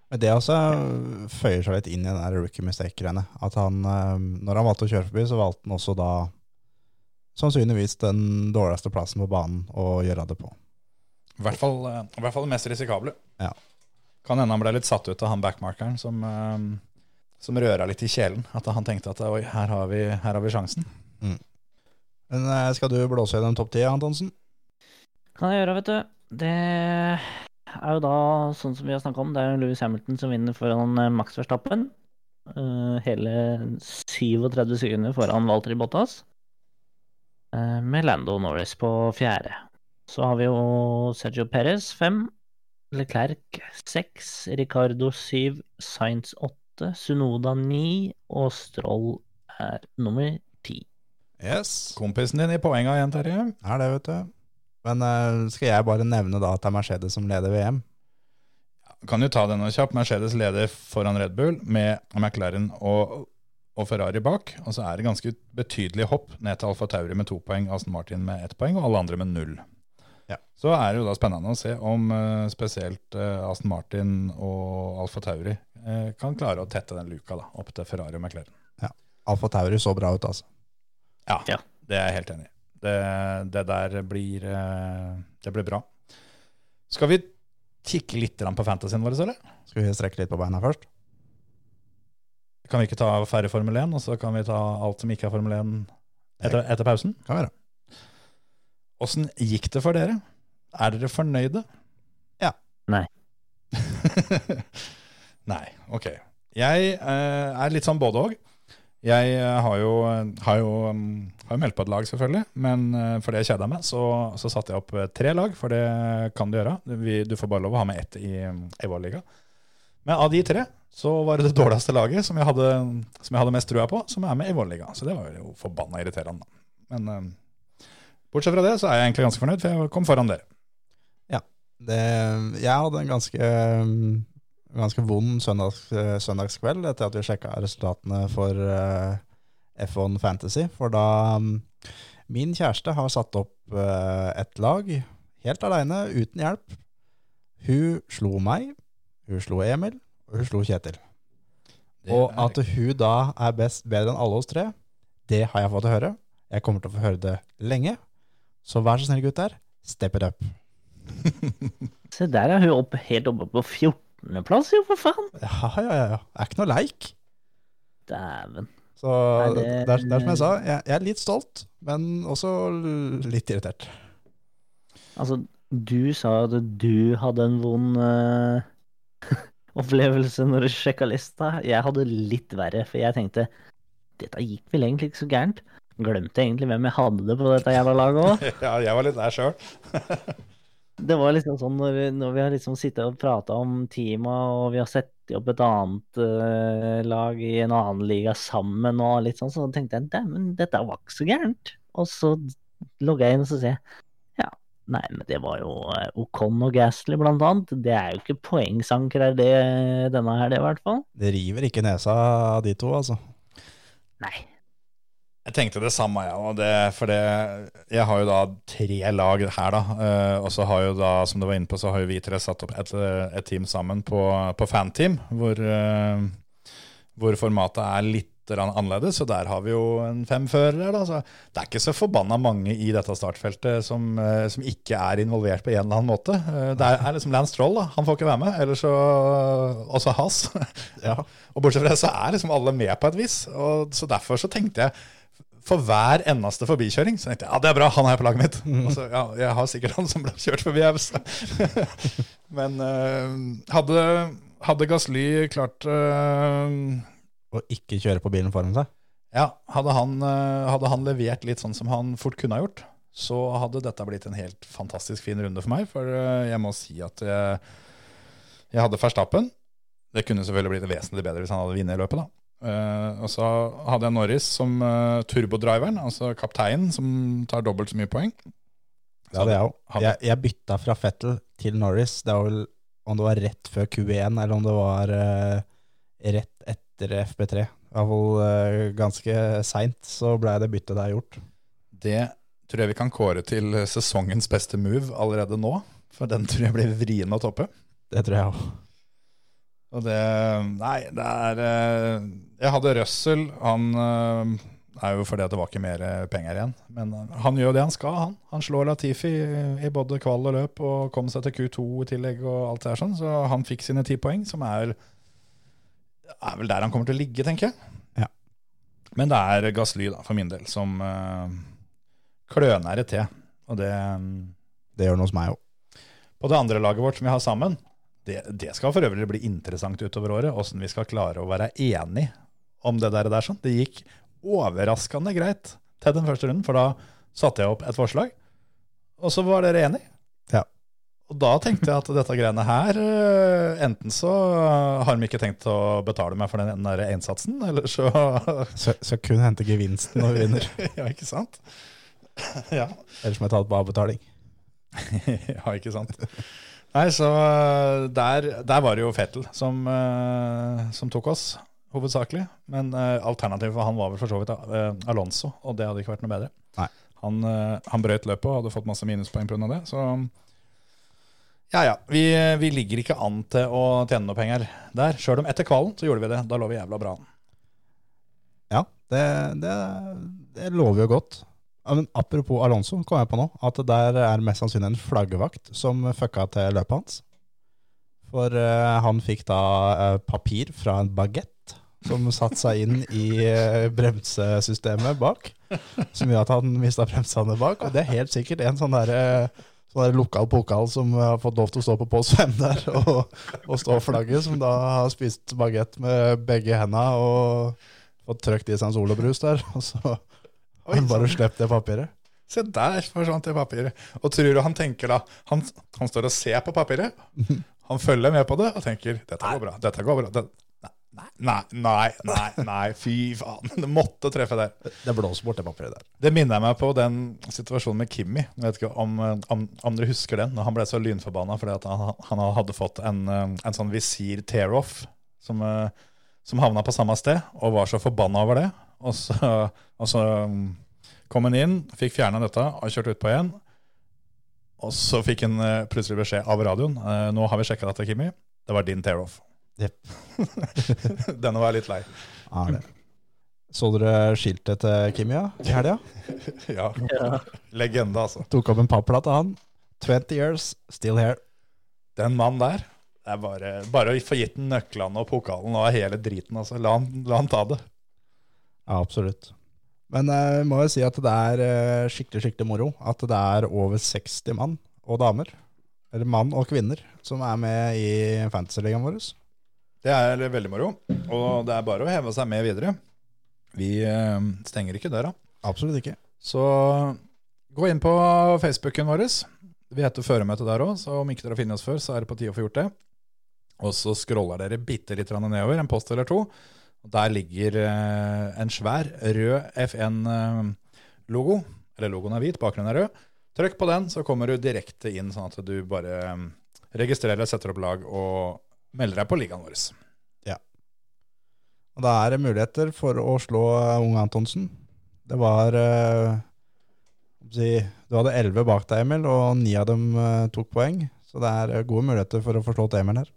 Men det også føyer seg litt inn i den der rookie mistake-greiene. At han, eh, når han valgte å kjøre forbi, så valgte han også da sannsynligvis den dårligste plassen på banen å gjøre det på. I hvert fall, eh, i hvert fall det mest risikable. Ja. Kan hende han ble litt satt ut av han backmarkeren som, som røra litt i kjelen. At han tenkte at oi, her har vi, her har vi sjansen. Men eh, skal du blåse gjennom topp ti, Antonsen? Kan jeg gjøre, vet du. Det er jo da, sånn som vi har snakka om, det er jo Louis Hamilton som vinner foran eh, Max Verstappen. Eh, hele 37 sekunder foran Walter Bottas. Eh, med Lando Norris på fjerde. Så har vi jo Sergio Perez fem. Leclerc seks. Ricardo syv. Sainz åtte. Sunoda ni. Og Stroll er nummer ti. Yes. Kompisen din i poenga igjen, Terje. Er det, vet du. Men uh, skal jeg bare nevne da at det er Mercedes som leder VM? Kan jo ta denne kjapt. Mercedes leder foran Red Bull med McLaren og, og Ferrari bak. Og så er det ganske betydelig hopp ned til Alfa Tauri med to poeng, Aston Martin med ett poeng og alle andre med null. Ja. Så er det jo da spennende å se om eh, spesielt eh, Aston Martin og Alfa Tauri eh, kan klare å tette den luka da, opp til Ferrari og McLaren. Ja. Alfa Tauri så bra ut, altså. Ja, Ja. det er jeg helt enig i. Det, det der blir, det blir bra. Skal vi kikke litt på fantasyen vår, eller? Skal vi strekke litt på beina først? Kan vi ikke ta færre Formel 1, og så kan vi ta alt som ikke er Formel 1 etter, etter pausen? Kan være. Åssen gikk det for dere? Er dere fornøyde? Ja. Nei. Nei, ok. Jeg eh, er litt sånn både òg. Jeg eh, har jo, har, jo, um, har jo meldt på et lag, selvfølgelig. Men eh, fordi jeg kjeda meg, så, så satte jeg opp eh, tre lag, for det kan du gjøre. Vi, du får bare lov å ha med ett i um, Evoa-liga. Men av de tre så var det det dårligste laget som jeg hadde, som jeg hadde mest trua på, som er med i Evoa-liga. Så det var jo forbanna irriterende. Men eh, bortsett fra det, så er jeg egentlig ganske fornøyd, for jeg kom foran dere. Det, jeg hadde en ganske, ganske vond søndags, søndagskveld etter at vi sjekka resultatene for eh, F1 Fantasy. For da mm, min kjæreste har satt opp eh, et lag helt aleine, uten hjelp. Hun slo meg, hun slo Emil, og hun slo Kjetil. Det Og er- at hun da er best, bedre enn alle oss tre, det har jeg fått høre. Jeg kommer til å få høre det lenge. Så vær så snill, gutter, step it up. Se, der er hun opp, helt oppe på 14.-plass, jo, for faen. Ja, ja, ja. ja. Det er ikke noe leik. Dæven. Så det- det, er, det er som jeg sa, jeg, jeg er litt stolt, men også litt irritert. Altså, du sa at du hadde en vond uh, opplevelse når du sjekka lista. Jeg hadde litt verre, for jeg tenkte dette gikk vel egentlig ikke så gærent. Glemte egentlig hvem jeg hadde det på dette jævla laget òg. Ja, jeg var litt der sjøl. Det var liksom sånn når vi, når vi har liksom sittet og prata om teama, og vi har sett opp et annet uh, lag i en annen liga sammen og litt sånn, så tenkte jeg dæven, dette var ikke så gærent. Og så logger jeg inn og så sier jeg ja, nei, men det var jo eh, Ocon og Gasly blant annet. Det er jo ikke poengsanker er det denne her, det i hvert fall. Det river ikke nesa av de to, altså. Nei. Jeg tenkte det samme, jeg òg. For det, jeg har jo da tre lag her, da. eh, og så har jo da, som du var inne på, så har jo vi tre satt opp et, et team sammen på, på fanteam, hvor, eh, hvor formatet er litt annerledes. Så der har vi jo en femfører her, da. Så det er ikke så forbanna mange i dette startfeltet som, eh, som ikke er involvert på en eller annen måte. Eh, det er, er liksom Lance Troll, da. Han får ikke være med. Eller så også Has. Ja. Og bortsett fra det, så er liksom alle med på et vis. Og så derfor så tenkte jeg for hver eneste forbikjøring så tenkte jeg ja, det er bra, han er på laget mitt. Og så, ja, jeg har sikkert han som ble kjørt forbi. Men uh, hadde, hadde Gasly klart uh, Å ikke kjøre på bilen foran seg. Ja, hadde han, uh, hadde han levert litt sånn som han fort kunne ha gjort, så hadde dette blitt en helt fantastisk fin runde for meg. For jeg må si at jeg, jeg hadde Verstappen. Det kunne selvfølgelig blitt vesentlig bedre hvis han hadde vunnet løpet, da. Eh, og så hadde jeg Norris som uh, turbodriveren, altså kapteinen, som tar dobbelt så mye poeng. Det hadde jeg òg. hadde- Jeg, jeg bytta fra Fettel til Norris. Det var vel om det var rett før Q1, eller om det var uh, rett etter FP3. Det var eh, ganske seint så blei det byttet der gjort. Det tror jeg vi kan kåre til sesongens beste move allerede nå. For den tror jeg blir vrien å toppe. Det tror jeg òg. Og det Nei, det er eh, Jeg hadde Russell. Han eh, er jo fordi at det var ikke mer eh, penger igjen. Men han gjør det han skal, han. Han slår Latifi i, både kvall og løp og kom seg til Q2 i tillegg og alt det der sånn. Så han fikk sine ti poeng, som er, er vel der han kommer til å ligge, tenker jeg. Ja. Men det er Gasly, da, for min del, som uh, kløner det til. Og det Det gjør noe hos meg òg. på det andre laget vårt som vi har sammen, det, det skal for øvrig bli interessant utover året, åssen vi skal klare å være enige om det der. der sånn. Det gikk overraskende greit til den første runden, for da satte jeg opp et forslag, og så var dere enige. Ja. Og da tenkte jeg at dette greiene her, øh, enten så har de ikke tenkt å betale meg for den, den der innsatsen, eller så Så, så kun hente gevinsten når vi vinner. Ja, ikke sant? Ja. Ellers må jeg ta det på avbetaling. ja, ikke sant. Nei, så øh, der, der var det jo Fettel som, øh, som tok oss, hovedsakelig. Men øh, alternativet for han var vel for så vidt Alonso, og det hadde ikke vært noe bedre. Nei. Han, øh, han brøt løpet og hadde fått masse minuspoeng pga. det. Så ja, ja. Vi, vi ligger ikke an til å tjene noe penger der. Sjøl om etter kvalen så gjorde vi det. Da lå vi jævla bra an. Ja, det, det, det lover jo godt. Men apropos Alonso, kom jeg på nå, at der er mest sannsynlig en flaggevakt som fucka til løpet hans. For uh, han fikk da uh, papir fra en bagett som satte seg inn i uh, bremsesystemet bak. Som gjør at han mista bremsene bak. Og det er helt sikkert en sånn der, eh, sånn der lokal pokal som har fått lov til å stå på pose 5 der og, og stå flagget, som da har spist bagett med begge henda og fått trøkt i seg en solobrus der. Og så har han bare slipp det papiret. Se der forsvant det papiret. Og tror du han tenker da Han, han står og ser på papiret. Han følger med på det og tenker dette går bra. Dette går bra. Det, nei, nei, nei, nei, fy faen. Det måtte treffe der. Det blåser bort det papiret der. Det minner meg på den situasjonen med Kimmy. Jeg vet ikke om, om, om dere husker den? Når han ble så lynforbanna fordi han, han hadde fått en, en sånn visir tear-off som, eh, som havna på samme sted, og var så forbanna over det. Og så, og så um, kom han inn, fikk fjerna dette og kjørt utpå igjen. Og så fikk han eh, plutselig beskjed av radioen. eh, nå har vi sjekka dette, Kimmy. Det var din tear-off. Yep. Denne var jeg litt lei. Ja, det. Så dere skiltet til Kimia i helga? Ja. Ja. Legende, altså. Tok opp en papplate, han. 20 years, still here. Den mannen der det er bare, bare å få gitt den nøklene og pokalen og hele driten. altså. La han, la han ta det. Ja, absolutt. Men jeg må jo si at det er eh, skikkelig skikkelig moro at det er over 60 mann og damer, eller mann og kvinner, som er med i fantasyligaen vår. Det er veldig moro, og det er bare å heve seg med videre. Vi eh, stenger ikke døra. Absolutt ikke. Så gå inn på Facebooken vår. Vi heter Føremøte der òg, så om ikke dere har funnet oss før, så er det på tide å få gjort det. Og så scroller dere bitte litt nedover, en post eller to. Og Der ligger eh, en svær rød F1-logo. Eller logoen er hvit, bakgrunnen er rød. Trykk på den, så kommer du direkte inn, sånn at du bare eh, registrerer, setter opp lag og melder deg på ligaen vår. Ja. Og da er det muligheter for å slå eh, Unge Antonsen. Det var eh, Du hadde elleve bak deg, Emil, og ni av dem eh, tok poeng. Så det er eh, gode muligheter for å få slått Emil her.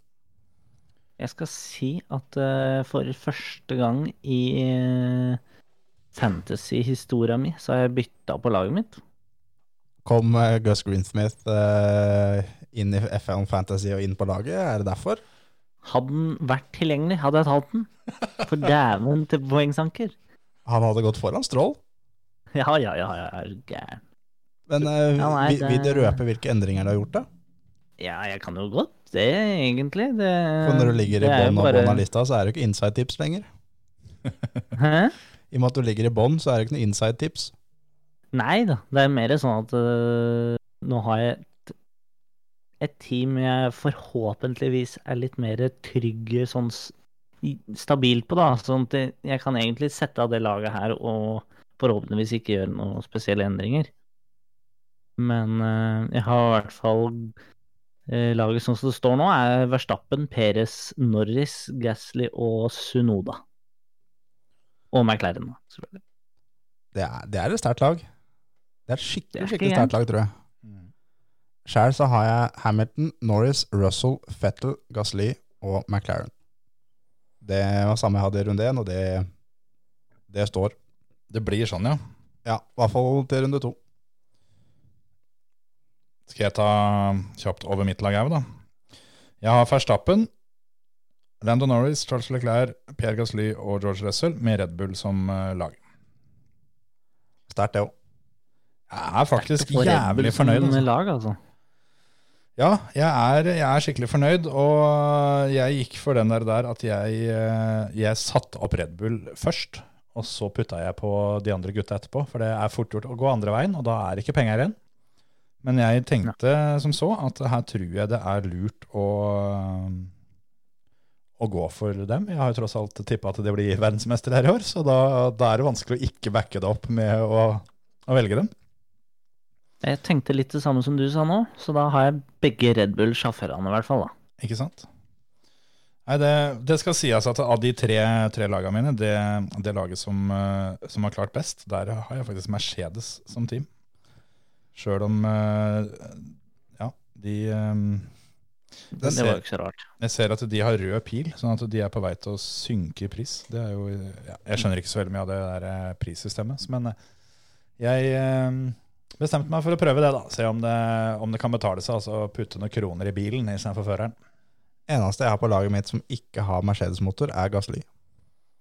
Jeg skal si at eh, for første gang i uh, fantasy-historia mi, så har jeg bytta på laget mitt. Kom eh, Gus Greensmith eh, inn i F1 Fantasy og inn på laget? Er det derfor? Hadde den vært tilgjengelig, hadde jeg talt den. For dæven til poengsanker. Han hadde gått foran Strål. Ja, ja, ja, ja, er gæren. Men uh, vil, vil du røpe hvilke endringer du har gjort, da? Ja, jeg kan jo godt det, egentlig. Det, For når du ligger i bånn av bare- bånn av lista, så er det jo ikke inside tips lenger. Hæ? I og med at du ligger i bånn, så er det ikke noe inside tips. Nei da, det er mer sånn at øh, nå har jeg et, et team jeg forhåpentligvis er litt mer trygg sånn stabilt på, da. Sånn at jeg- kan egentlig sette av det laget her og forhåpentligvis ikke gjøre noen spesielle endringer. Men øh, jeg har i hvert fall Laget sånn som det står nå, er Verstappen, Perez, Norris, Gasly og Sunoda. Og McLaren, selvfølgelig. Det er, det er et sterkt lag. Det er et skikkelig, er skikkelig sterkt lag, tror jeg. Sjæl så har jeg Hamilton, Norris, Russell, Fettel, Gasly og McLaren. Det var samme jeg hadde i runde én, og det, det står. Det blir sånn, ja. Ja, i hvert fall til runde to. Skal jeg ta kjapt over mitt lag òg, da? Jeg har Verstappen, Lando Norris, Charles Leclerc, Pierre Gasly og George Russell med Red Bull som eh, lag. Sterkt, det òg. Jeg er faktisk jævlig fornøyd. Altså. Lag, altså. Ja, jeg er, jeg er skikkelig fornøyd, og jeg gikk for den der, der at jeg, eh, jeg satte opp Red Bull først. Og så putta jeg på de andre gutta etterpå, for det er fort gjort å gå andre veien, og da er ikke penger igjen. Men jeg tenkte som så at her tror jeg det er lurt å, å gå for dem. Jeg har jo tross alt tippa at det blir verdensmester her i år, så da, da er det vanskelig å ikke backe det opp med å, å velge dem. Jeg tenkte litt det samme som du sa nå, så da har jeg begge Red Bull-sjåførene i hvert fall, da. Ikke sant? Nei, det, det skal sies at av de tre, tre lagene mine, det, det laget som, eh, som har klart best, der har jeg faktisk Mercedes som team. Sjøl om eh, Ja, de eh, Det var jo ikke så rart. Jeg ser at de har rød pil, sånn at de er på vei til å synke i pris. Det er jo, ja, jeg skjønner ikke så veldig mye av det der eh, prissystemet, men jeg bestemte meg for å prøve det, da. Se om det, om det kan betale seg altså putte noen kroner i bilen istedenfor føreren. Eneste jeg har på laget mitt som ikke har Mercedes-motor, er Gasly.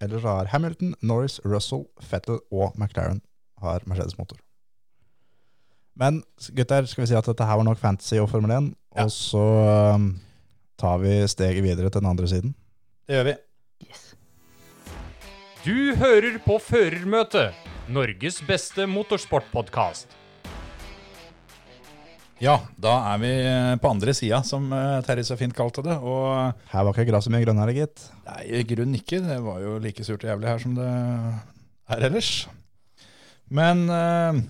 Ellers har Hamilton, Norris, Russell, Fettel og McLaren har Mercedes-motor. Men gutter, skal vi si at dette her var nok fantasy og Formel 1, Ja. og så um, tar vi steget videre til den andre siden. Det gjør vi. Yes. Du hører på Førermøtet, Norges beste motorsportpodkast. Ja, da er vi på andre sida, som eh, Terje så fint kalte det. Og Her var ikke gresset mye grønnere, gitt. nei, i grunnen ikke. Det var jo like surt og jævlig her som det er ellers. Men eh,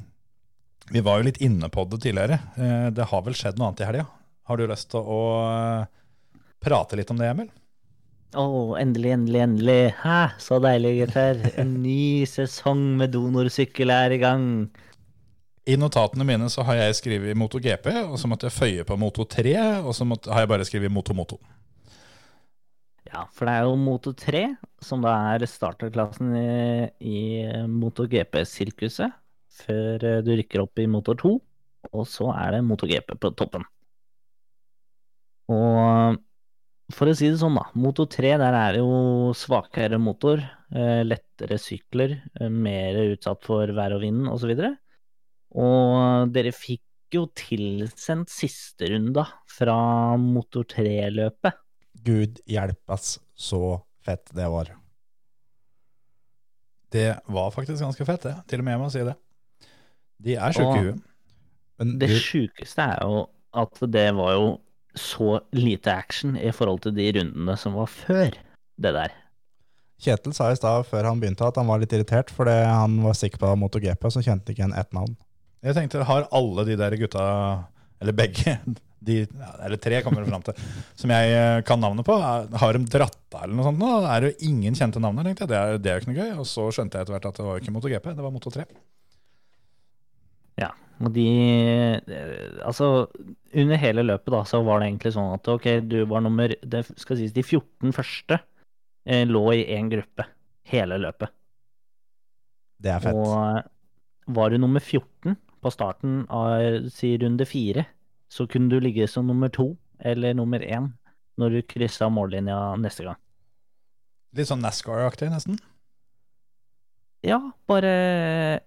vi var jo litt inne på det tidligere. Eh, det har vel skjedd noe annet i helga? Har du lyst til å eh, prate litt om det, Emil? Å, endelig, endelig, endelig. Hæ, så deilig, gutter. En ny sesong med donorsykkel er i gang. I notatene mine så har jeg skrevet MotoGP, og så måtte jeg føye på Moto3, og så måtte, har jeg bare skrevet Moto-Moto. Ja, for det er jo Moto 3 som da er starterklassen i, i MotoGP-sirkuset, før eh, du rykker opp i Motor 2, og så er det MotoGP på toppen. Og for å si det sånn, da. Motor 3, der er det jo svakere motor, eh, lettere sykler, eh, mer utsatt for vær og vind osv. Og dere fikk jo tilsendt siste runda fra Motor 3-løpet. Gud hjelpes, så fett det var. Det var faktisk ganske fett, det. Til og med jeg må si det. De er sjuke i huet. Men Det du, sjukeste er jo at det var jo så lite action i forhold til de rundene som var før det der. Kjetil sa i stad før han begynte at han var litt irritert fordi han var sikker på MotoGP, så kjente ikke igjen ett navn. Jeg tenkte, har alle de der gutta, eller begge, de, eller tre kommer fram til, som jeg eh, kan navnet på, har de dratt av eller noe sånt nå? Er det jo ingen kjente navn her, tenkte jeg. Det er, det er jo ikke noe gøy. Og så skjønte jeg etter hvert at det var ikke MotoGP, det var Moto3. Og de eh, Altså, under hele løpet da, så var det egentlig sånn at ok, du var nummer Det skal sies de 14 første eh, lå i én gruppe hele løpet. Det er fett. Og var du nummer 14 på starten av si runde fire, så kunne du ligge som nummer to eller nummer én når du kryssa mållinja neste gang. Litt sånn NASCAR-aktig, nesten. Ja, bare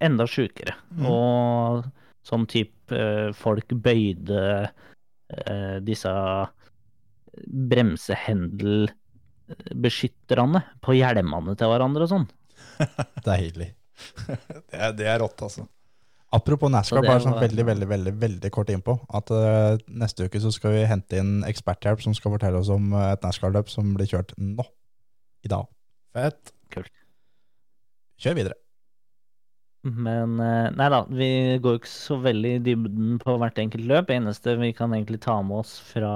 enda sjukere. Mm. Og sånn type eh, folk bøyde eh, disse bremsehendelbeskytterne på hjelmene til hverandre og sånn. Deilig. Det er, det er rått, altså. Apropos NASCAR, bare sånn veldig, veldig, veldig, veldig kort innpå. At uh, neste uke så skal vi hente inn eksperthjelp som skal fortelle oss om et NASCAR-løp som blir kjørt nå. I dag. Fett. Kult. Kjør videre. Men eh, nei da, vi går ikke så veldig i dybden på hvert enkelt løp. Det eneste vi kan egentlig ta med oss fra,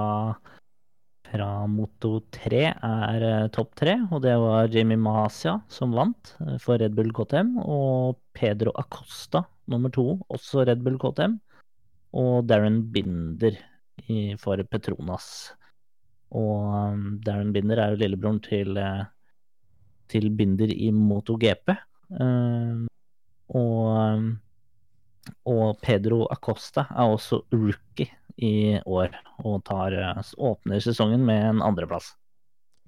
fra Moto 3, er eh, topp tre. Og det var Jamie Masia som vant eh, for Red Bull KTM. Og Pedro Acosta nummer to, også Red Bull KTM. Og Darren Binder for Petronas. Og Darren Binder er jo lillebroren til, til Binder i MotoGP. Um, og, um, og Pedro Acosta er også rookie i år og tar, eh, åpner sesongen med en andreplass.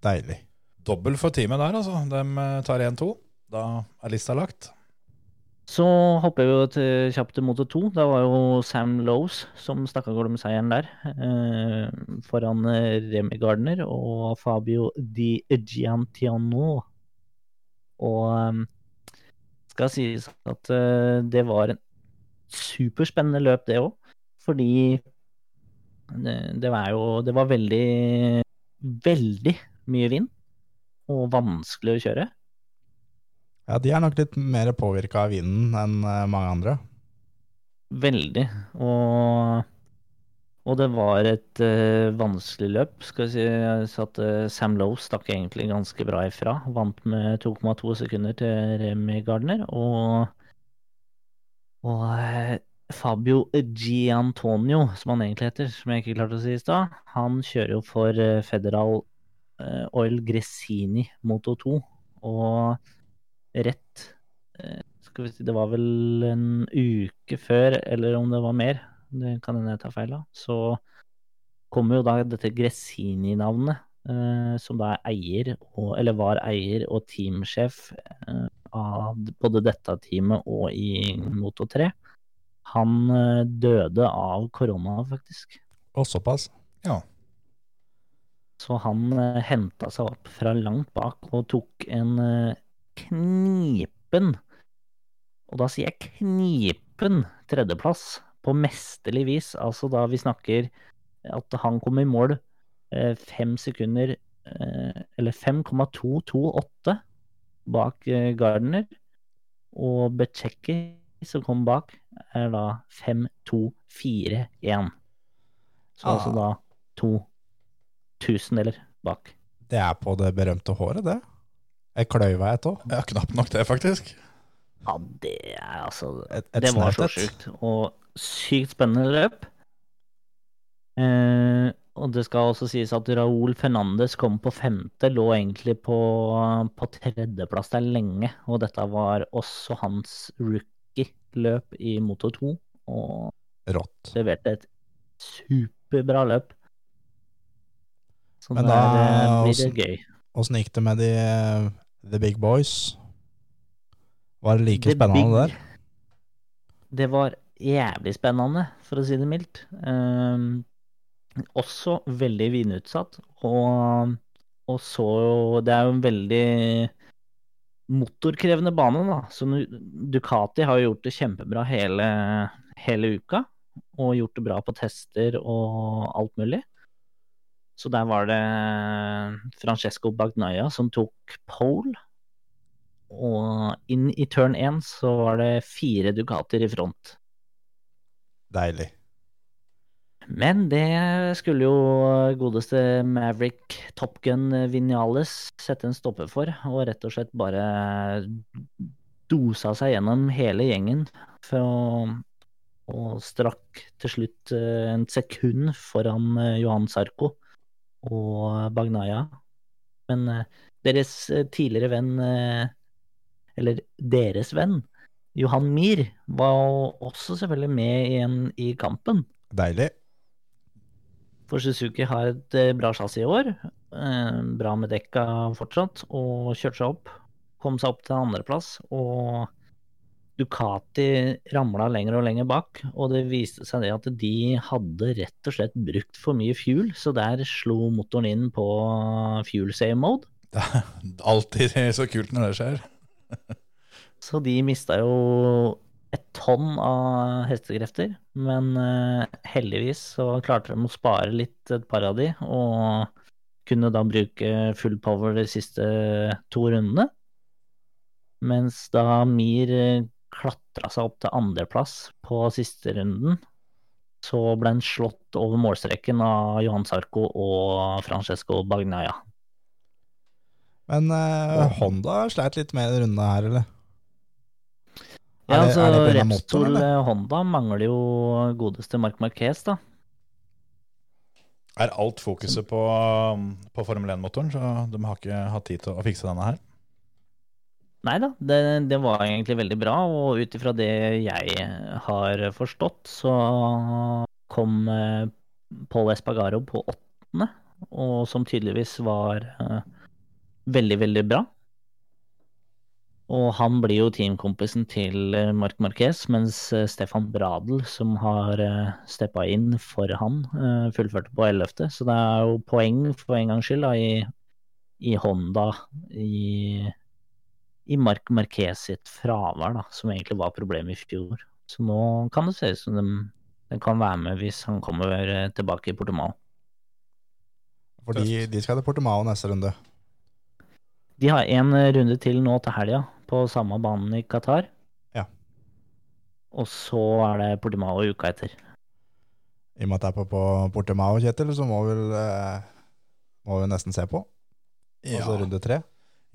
Deilig. Dobbel for teamet der, altså. De eh, tar 1-2. Da er lista lagt. Så hopper vi jo til, kjapt til Moto 2. Da var jo Sam Lowes som stakk av gårde med seieren der. Eh, foran Remi Gardner og Fabio Di Giantiano. Og eh, skal sies at uh, det var en superspennende løp, det òg. Fordi det, det var jo Det var veldig, veldig mye vind. Og vanskelig å kjøre. Ja, de er nok litt mer påvirka av vinden enn eh, mange andre. Veldig. Og, og det var et uh, vanskelig løp. Skal si så at uh, Sam Lowe stakk egentlig ganske bra ifra. Vant med 2,2 sekunder til Remy Gardner. Og, og uh, Fabio Giantonio, som han egentlig heter, som jeg ikke klarte å si i stad, han kjører jo for eh, Federal Oil Gressini Moto 2. Og rett skal vi si, Det var vel en uke før, eller om det var mer, det kan hende jeg tar feil av, så kommer jo da dette Gressini-navnet, eh, som da er eier, og, eller var eier og teamsjef eh, av både dette teamet og i Moto 3, han eh, døde av korona, faktisk. Og såpass. ja. Så han eh, henta seg opp fra langt bak og tok en eh, knipen, og da sier jeg knipen, tredjeplass på mesterlig vis. Altså da vi snakker at han kom i mål eh, fem sekunder, eh, eller 5,228 bak eh, Gardner, og Bececki som kom bak, er da 5,241. Så Ah. altså da to tusendeler bak. Det er på det berømte håret, det. Jeg kløyva et òg. Ja, knapt nok det, faktisk. Ja, det er altså Et, et Det var så sjukt. Og sykt spennende løp. Eh, og det skal også sies at Raúl Fernandes kom på femte, lå egentlig på, på tredjeplass der lenge. Og dette var også hans rookie-løp i Moto 2, og Rått. leverte et superbra løp. Så Men der da- blir det gøy. Åssen gikk det med de The Big Boys? Var det like The spennende big- der? Det var jævlig spennende, for å si det mildt. Um, også veldig vinutsatt, og, og så Det er jo en veldig motorkrevende bane, da. Så Ducati har jo gjort det kjempebra hele, hele uka, og gjort det bra på tester og alt mulig. Så der var det Francesco Bagnaia som tok pole. Og inn i turn 1 så var det fire Ducatier i front. Deilig. Men det skulle jo godeste Maverick Top Gun Vinales sette en stopper for, og rett og slett bare dosa seg gjennom hele gjengen for og strakk til slutt eh, en sekund foran eh, Johan Sarko og Bagnaia. Men eh, deres eh, tidligere venn, eh, eller deres venn, Johan Mir, var også selvfølgelig med igjen i kampen. Deilig. For Suzuki har et eh, bra chassis i år. eh, Bra med dekka fortsatt, og kjørte seg opp. Kom seg opp til andreplass, og Ducati ramla lenger og lenger bak. Og det viste seg det at de hadde rett og slett brukt for mye fuel, så der slo motoren inn på fuel save mode. Det er alltid så kult når det skjer. Så de mista jo et tonn av hestekrefter, men eh, heldigvis så klarte de å spare litt et par av de, og kunne da bruke full power de siste to rundene. Mens da Mir eh, klatra seg opp til andreplass på siste runden, så ble han slått over målstreken av Johan Sarko og Francesco Bagnaia. Men eh, Honda sleit litt med denne runden her, eller? Ja, Er det- altså er det på motoren, Repsol eh, Honda mangler jo godeste Mark Marquez, da. Er alt fokuset på, på Formel 1-motoren, så de har ikke hatt tid til å fikse denne her. Nei da, det, det var egentlig veldig bra, og ut ifra det jeg har forstått, så kom eh, Paul Espagaro på åttende, og som tydeligvis var eh, veldig, veldig bra. Og han blir jo teamkompisen til Mark Marquez, mens eh, Stefan Bradel, som har uh, steppa inn for han, eh, fullførte på ellevte. Så det er jo poeng for en gangs skyld da, i, i Honda i, i Mark Marquez sitt fravær, da, som egentlig var problemet i fjor. Så nå kan det se ut som de, de kan være med hvis han kommer eh, tilbake i Portimao. Fordi de skal til Portimao neste runde. De har en runde til nå til helga, på samme banen i Qatar. Ja. Og så er det Portimao uka etter. I og med at det er på, på Portimao, Kjetil, så må vi vel eh, må vi nesten se på. Altså runde tre.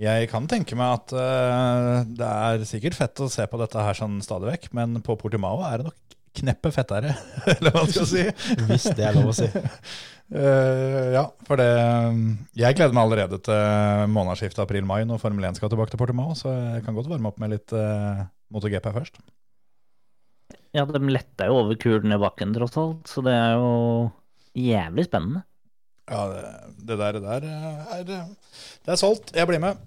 Jeg kan tenke meg at uh, det er sikkert fett å se på dette her sånn stadig vekk, men på Portimao er det nok kneppet fettere, eller hva man skal si. Hvis det er lov å si. Uh, ja, for det Jeg gleder meg allerede til månedsskiftet april-mai når Formel 1 skal tilbake til Portimao, så jeg kan godt varme opp med litt uh, MotoGP først. Ja, de letta jo over kulen i bakken, tross alt, så det er jo jævlig spennende. Ja, det, det der, det der er, det er solgt. Jeg blir med.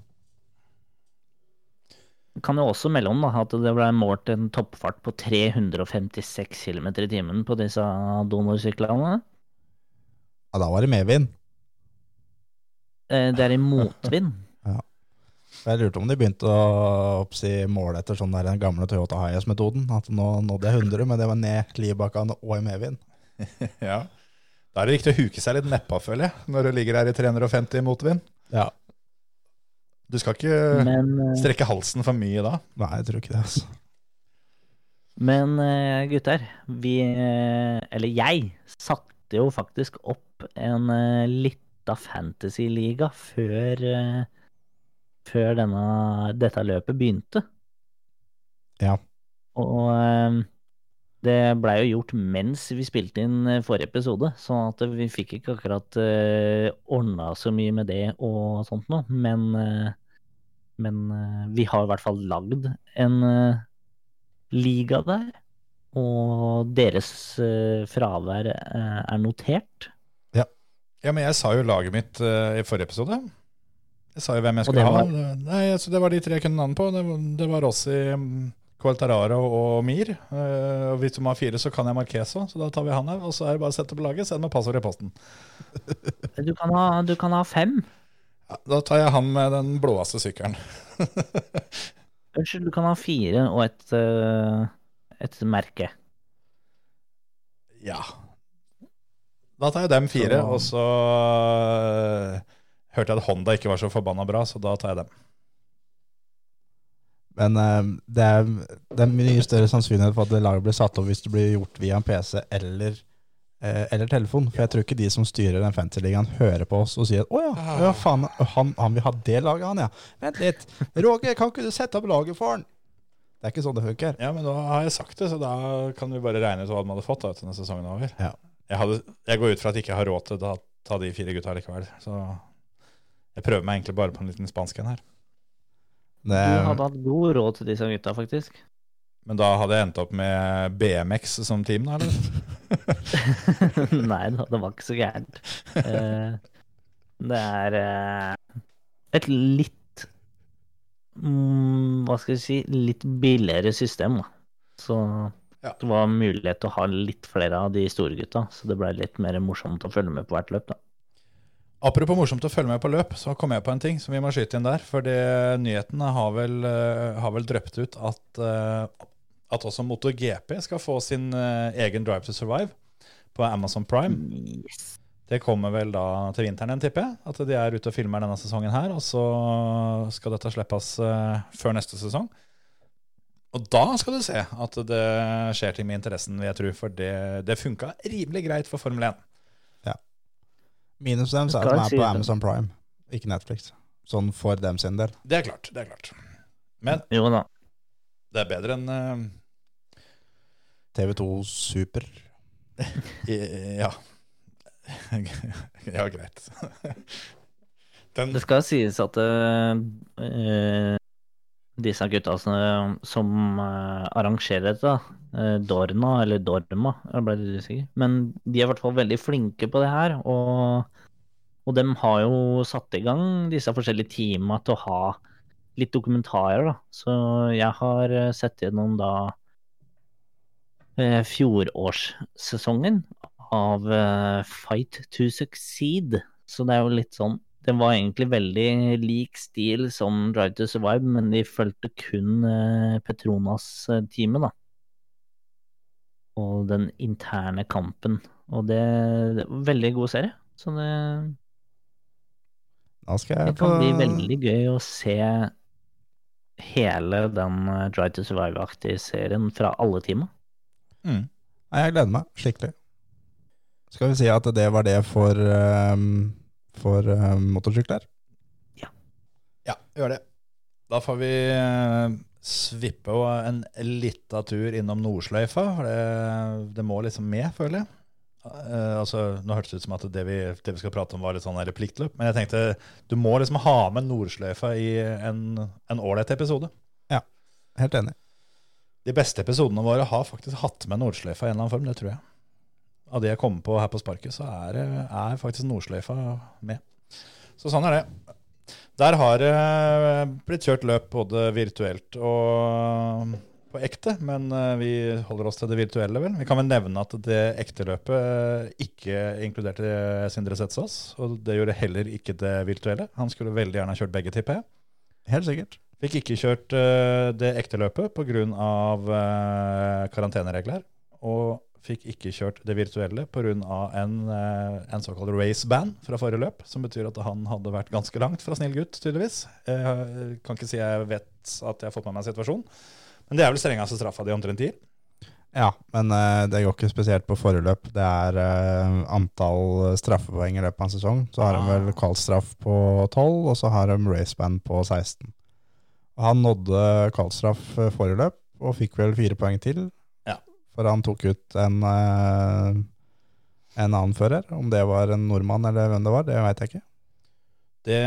Kan jo også melde om da, at det ble målt en toppfart på 356 km i timen på disse donorsyklene. Ja, da var det medvind. Eh, Det er i motvind. Jeg lurte om de begynte å oppsi måle etter sånn der den gamle Toyota Hiace-metoden. At nå nådde jeg 100, men det var ned Libakan og i medvind. Ja. Da er det riktig å huke seg litt nedpå, føler jeg, når du ligger her i 350 i motvind. Ja. Du skal ikke Men, eh, strekke halsen for mye da. Nei, jeg tror ikke det, altså. men eh, gutter, vi eh, Eller jeg satte jo faktisk opp en lita fantasy-liga før Før denne, dette løpet begynte. Ja. Og eh, det blei jo gjort mens vi spilte inn eh, forrige episode, sånn at vi fikk ikke akkurat uh, ordna så mye med det og sånt noe. Men, uh, men uh, vi har i hvert fall lagd en uh, liga der. Og deres eh, fravær eh, er notert. Ja, men jeg sa jo laget mitt eh, i forrige episode. Jeg sa jo hvem jeg skulle ha. var- Nei, altså, det var de tre jeg kunne navn på. Det var, det var Rossi, mm, Coeltararo og Mir. Uh, og hvis du må ha fire, så kan jeg Marqueso, så da tar vi han her. Og så er det bare å sette på laget, send med passord i posten. Du kan ha, du kan ha fem. Ja, da tar jeg han med den blåeste sykkelen. Unnskyld, du kan ha fire og et, eh, et merke. Ja. Da tar jeg dem fire, og så øh, hørte jeg at Honda ikke var så forbanna bra, så da tar jeg dem. Men eh, det, er, det er mye større sannsynlighet for at det laget blir satt opp hvis det blir gjort via en PC eller, eh, eller telefon. For jeg tror ikke de som styrer den fantasy-ligaen, hører på oss og sier at 'Å ja, ja faen, han, han vil ha det laget, han, ja'. Vent litt. Roger, kan ikke du sette opp laget for han? Det er ikke sånn det funker. Ja, men da har jeg sagt det, så da kan vi bare regne ut hva de hadde fått da, etter denne sesongen er over. Ja. Jeg, hadde, jeg går ut fra at jeg ikke har råd til å ta de fire gutta likevel, så jeg prøver meg egentlig bare på en liten spansk en her. Du hadde hatt god råd til disse gutta, faktisk. Men da hadde jeg endt opp med BMX som team, da, eller? Nei da, det var ikke så gærent. Eh, det er eh, et litt mm, Hva skal jeg si litt billigere system, da. Så Ja. det var mulighet til å ha litt flere av de store gutta, så det ble litt mer morsomt å følge med på hvert løp, da. Apropos morsomt å følge med på løp, så kom jeg på en ting som vi må skyte inn der. For nyhetene har vel, eh, har vel drøpt ut at, eh, at også MotoGP skal få sin eh, egen Drive to Survive på Amazon Prime. Det kommer vel da til vinteren, tipper jeg. At de er ute og filmer denne sesongen her. Og så skal dette slippes før neste sesong. Og da skal du se at det skjer ting med interessen, vil jeg tro. For det, det funka rimelig greit for Formel 1. minus dem så er at de er si på? Amazon Prime, ikke Netflix. Sånn for dem sin del. Det er klart. det er klart. Men Jo da. det er bedre enn uh, TV2 Super. i- Ja. ja, greit. Den, Det skal sies at uh, eh, disse gutta som, eh, arrangerer dette, eh, Dorna eller Dorma, jeg ble litt usikker, men de er i hvert fall veldig flinke på det her. Og, og de har jo satt i gang disse forskjellige teama til å ha litt dokumentarer, da. Så jeg har eh, sett gjennom da fjorårssesongen av Fight to Succeed. Så det er jo litt sånn Det var egentlig veldig lik stil som Drive to Survive, men de fulgte kun eh, Petronas-teamet, da. Og den interne kampen. Og det, det var en veldig god serie. Så det, Da skal det kan bli veldig gøy å se hele den eh, Drive to Survive-aktige serien fra alle teamene. mm. Jeg gleder meg skikkelig. Skal vi si at det var det for, um, for uh, motorsykler? Ja, gjør det. Da får vi uh, svippe en lita tur innom Nordsløyfa, for det, det må liksom med, føler jeg. Uh, altså, nå hørtes det ut som at det vi, det vi skal prate om var litt sånn her pliktløp, men jeg tenkte du må liksom ha med Nordsløyfa i en en ålreit episode. Helt enig. De beste episodene våre har faktisk hatt med Nordsløyfa i en eller annen form, det tror jeg. Av det jeg kommer på her på sparket, så er, er faktisk Nordsløyfa med. Så sånn er det. Der har det blitt kjørt løp både virtuelt og på ekte, men eh, vi holder oss til det virtuelle, vel. Vi kan vel nevne at det ekte løpet ikke inkluderte Sindre Setsås, og det gjorde heller ikke det virtuelle. Han skulle veldig gjerne ha kjørt begge, tipper jeg. Helt sikkert. Fikk ikke kjørt eh, det ekte løpet pga. Uh, karanteneregler. Og fikk ikke kjørt det virtuelle pga. En, uh, en såkalt race-band fra forrige løp. Som betyr at han hadde vært ganske langt fra snill gutt, tydeligvis. Jeg kan ikke si jeg vet at jeg har fått med meg situasjonen. Men det er vel strengeste straffa de omtrent gir. Ja, men eh, det går ikke spesielt på forrige løp. Det er eh, antall straffepoeng i løpet av en sesong. Så har de Ah. vel kvalstraff på 12, og så har de raceband på 16. Og han nådde kvalstraff eh, forrige løp, og fikk vel fire poeng til. For han tok ut en, eh, en annen fører. Om det var en nordmann eller hvem det var, det veit jeg ikke. Det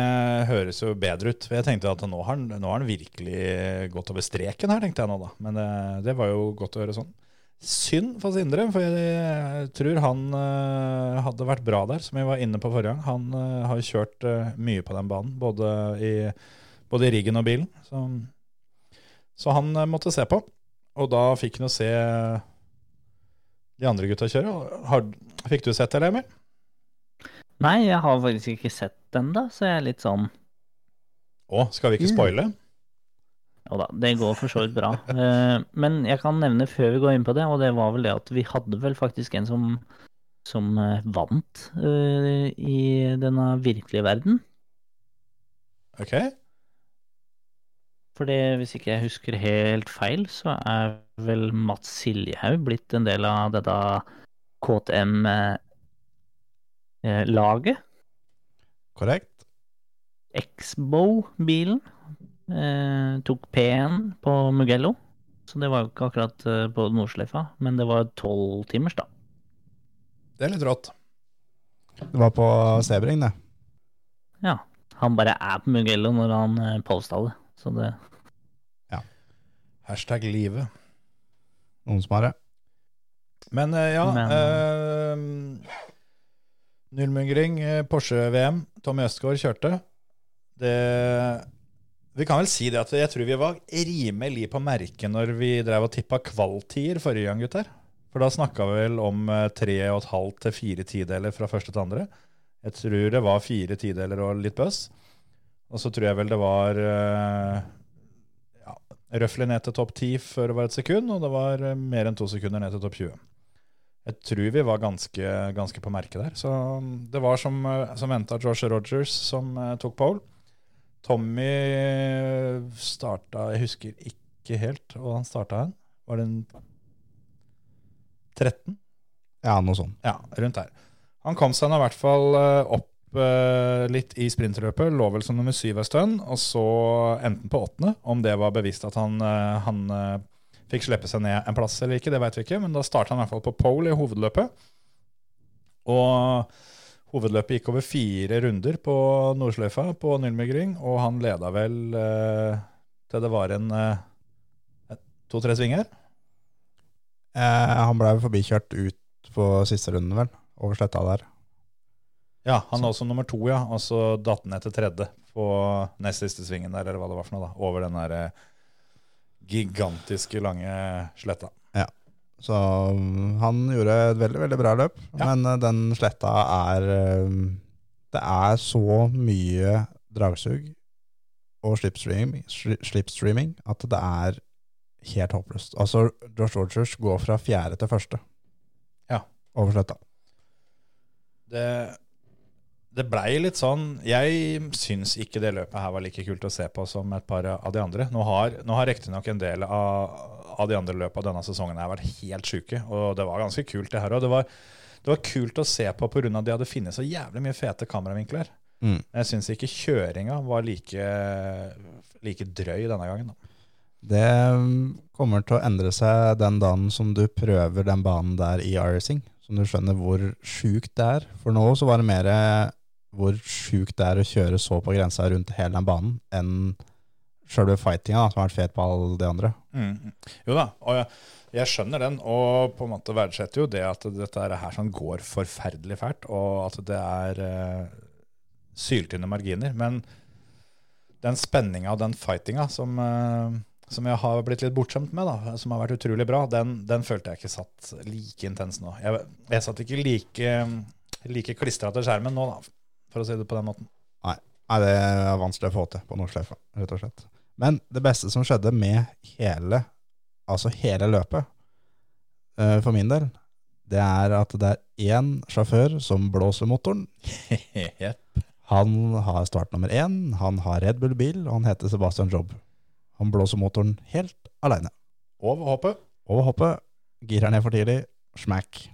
høres jo bedre ut. For jeg tenkte at nå har han, nå har han virkelig gått over streken her, tenkte jeg nå da. Men det, det var jo godt å høre sånn. Synd for Sindre, for jeg tror han uh, hadde vært bra der, som vi var inne på forrige gang. Han uh, har kjørt uh, mye på den banen, både i, både i riggen og bilen. Så, så han eh, måtte se på. Og da fikk han jo se de andre gutta kjøre. Har, fikk du sett det, Emil? Nei, jeg har faktisk ikke sett den, da, så jeg er litt sånn Å, skal vi ikke spoile? Jo da, det går for så vidt bra. Eh, Men jeg kan nevne før vi går inn på det, og det var vel det at vi hadde vel faktisk en som, som eh, vant eh, i denne virkelige verden. Ok. For det, hvis ikke jeg husker helt feil, så er vel Mats Siljehaug blitt en del av dette KTM-laget. Korrekt? X-Bow-bilen eh, tok P1 på Mugello. Så det var jo ikke akkurat eh, på Nordsløyfa, men det var tolv timers, da. Det er litt rått. Det var på Sebring, det. Ja. Han bare er på Mugello når han påstår det. Så det Hashtag livet. Noen som har det. Men eh, ja Men- eh, Nullmungring, eh, Porsche-VM. Tommy Østgaard kjørte. Det Vi kan vel si det at jeg tror vi var rimelig på merket når vi drev og tippa kvaltier forrige gang, gutter. For da snakka vi vel om tre og et halvt til fire tideler fra første til andre. Jeg tror det var fire tideler og litt bøss. Og så tror jeg vel det var røftlig ned til topp 10 før det var et sekund, og det var eh, mer enn to sekunder ned til topp 20. Jeg tror vi var ganske, ganske på merket der. Så um, det var som, eh, som venta Josh Rogers som eh, tok pole. Tommy starta Jeg husker ikke helt hva han starta hen. Var det en 13? Ja, noe sånt. Ja, rundt der. Han kom seg nå i hvert fall opp litt i sprintløpet. Lå vel som nummer syv en stund, og så endte han på åttende. Om det var bevisst at han, eh, han eh, fikk slippe seg ned en plass eller ikke, det vet vi ikke. Men da starta han i hvert fall på pole i hovedløpet. Og hovedløpet gikk over fire runder på Nordsløyfa på Nürnbergring, og han leda vel eh, til det var en eh, to-tre svinger. Eh, han ble forbikjørt ut på siste runden, vel. Over sletta der. Ja, han lå som nummer to, ja. Og så datt han ned til tredje på nest siste svingen der, eller hva det var for noe, da. Over den der eh, gigantiske lange sletta. Så um, han gjorde et veldig, veldig bra løp. Ja. Men eh, den sletta er um, Det er så mye dragsug og slipstreaming, slipstreaming at det er helt håpløst. Altså, Josh Rogers går fra fjerde til første. Ja. Over sletta. Det, det blei litt sånn Jeg syns ikke det løpet her var like kult å se på som et par av de andre. Nå har, nå har riktignok en del av, av de andre løpene denne sesongen her vært helt sjuke, og det var ganske kult, det her òg. Det, var- det var kult å se på pga. at de hadde funnet så jævlig mye fete kameravinkler. Mm. Jeg syns ikke kjøringa var like, like drøy denne gangen. Da. Det um, kommer til å endre seg den dagen som du prøver den banen der i iRacing. Som du skjønner hvor sjukt det er. For nå så var det mer hvor sjukt det er å kjøre så på grensa rundt hele den banen, enn sjølve fightinga, som har vært fet på alle de andre. Mm. Jo da, og jeg, jeg skjønner den, og på en måte verdsetter jo det at dette er her sånn går forferdelig fælt, og at det er eh, syltynne marginer. Men den spenninga og den fightinga som, eh, som jeg har blitt litt bortskjemt med, da, som har vært utrolig bra, den, den følte jeg ikke satt like intens nå. Jeg, jeg satt ikke like, like klistra til skjermen nå, da, for å si det på den måten. Nei, det er vanskelig å få til på Nordsløyfa, rett og slett. Men det beste som skjedde med hele, altså hele løpet, eh, for min del, det er at det er én sjåfør som blåser motoren. Han har start nummer én, han har Red Bull-bil, og han heter Sebastian Jobb. Han blåser motoren helt aleine. Over hoppet. Over hoppet, girer ned for tidlig, smack.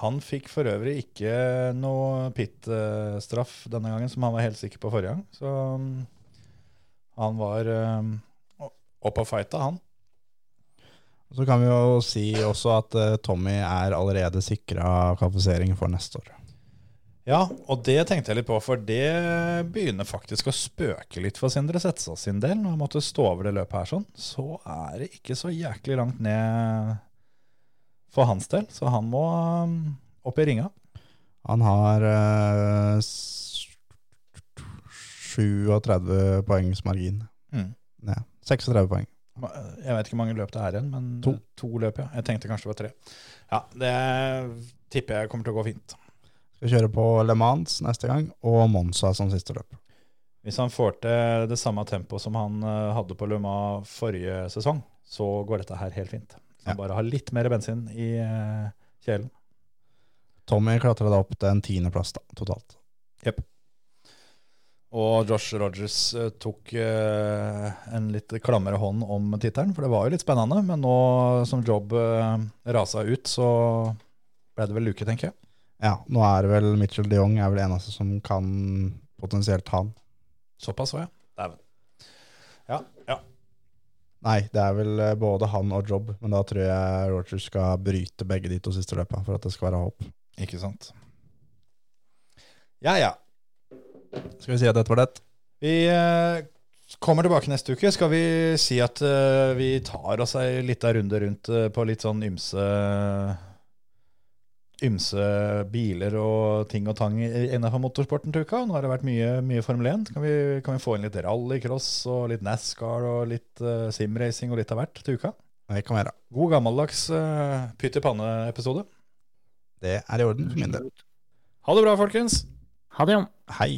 Han fikk for øvrig ikke noe pit-straff denne gangen, som han var helt sikker på forrige gang. Så um, han var um, opp og fighta, han. Så kan vi jo si også at uh, Tommy er allerede sikra kvalifisering for neste år. Ja, og det tenkte jeg litt på, for det begynner faktisk å spøke litt for Sindre Setsaas sin del. Når han måtte stå over det løpet her sånn, så er det ikke så jæklig langt ned for hans del. Så han må um, opp i ringa. Han har uh, 37 poengs margin. Mm. Ja, 36 poeng. Jeg vet ikke hvor mange løp det er igjen, men To. to løp, ja. Jeg tenkte kanskje det var tre. Ja, det tipper jeg kommer til å gå fint. Skal kjøre på Le Mans neste gang, og Monza som siste løp. Hvis han får til det samme tempoet som han eh, hadde på Le Mans forrige sesong, så går dette her helt fint. Han Ja. bare har litt mer bensin i eh, kjelen. Tommy klatra da opp til en tiendeplass totalt. Og Josh Rogers eh, tok eh, en litt klammere hånd om tittelen, for det var jo litt spennende. Men nå som Job uh, rasa ut, så ble det vel luke, tenker jeg. Ja, nå er det vel Mitchell de Jong er vel eneste som kan potensielt ta han. Såpass òg, jeg Ja, ja. Nei, det er vel eh, både han og Job, men da tror jeg Rogers skal bryte begge de to siste løpa for at det skal være håp. Ikke sant. Ja, ja. Skal vi si at dette var det? Vi eh, kommer tilbake neste uke. Skal vi si at eh, vi tar oss ei lita runde rundt eh, på litt sånn ymse Ymse biler og ting og tang innenfor motorsporten til uka. Nå har det vært mye, mye Formel 1. Kan vi, kan vi få inn litt rallycross og litt NASCAR og litt uh, simracing og litt av hvert til uka? Det kan være. God gammeldags uh, pytt i panne-episode. Det er i orden for min del. Ha det bra, folkens! Ha det, Jan. Hei.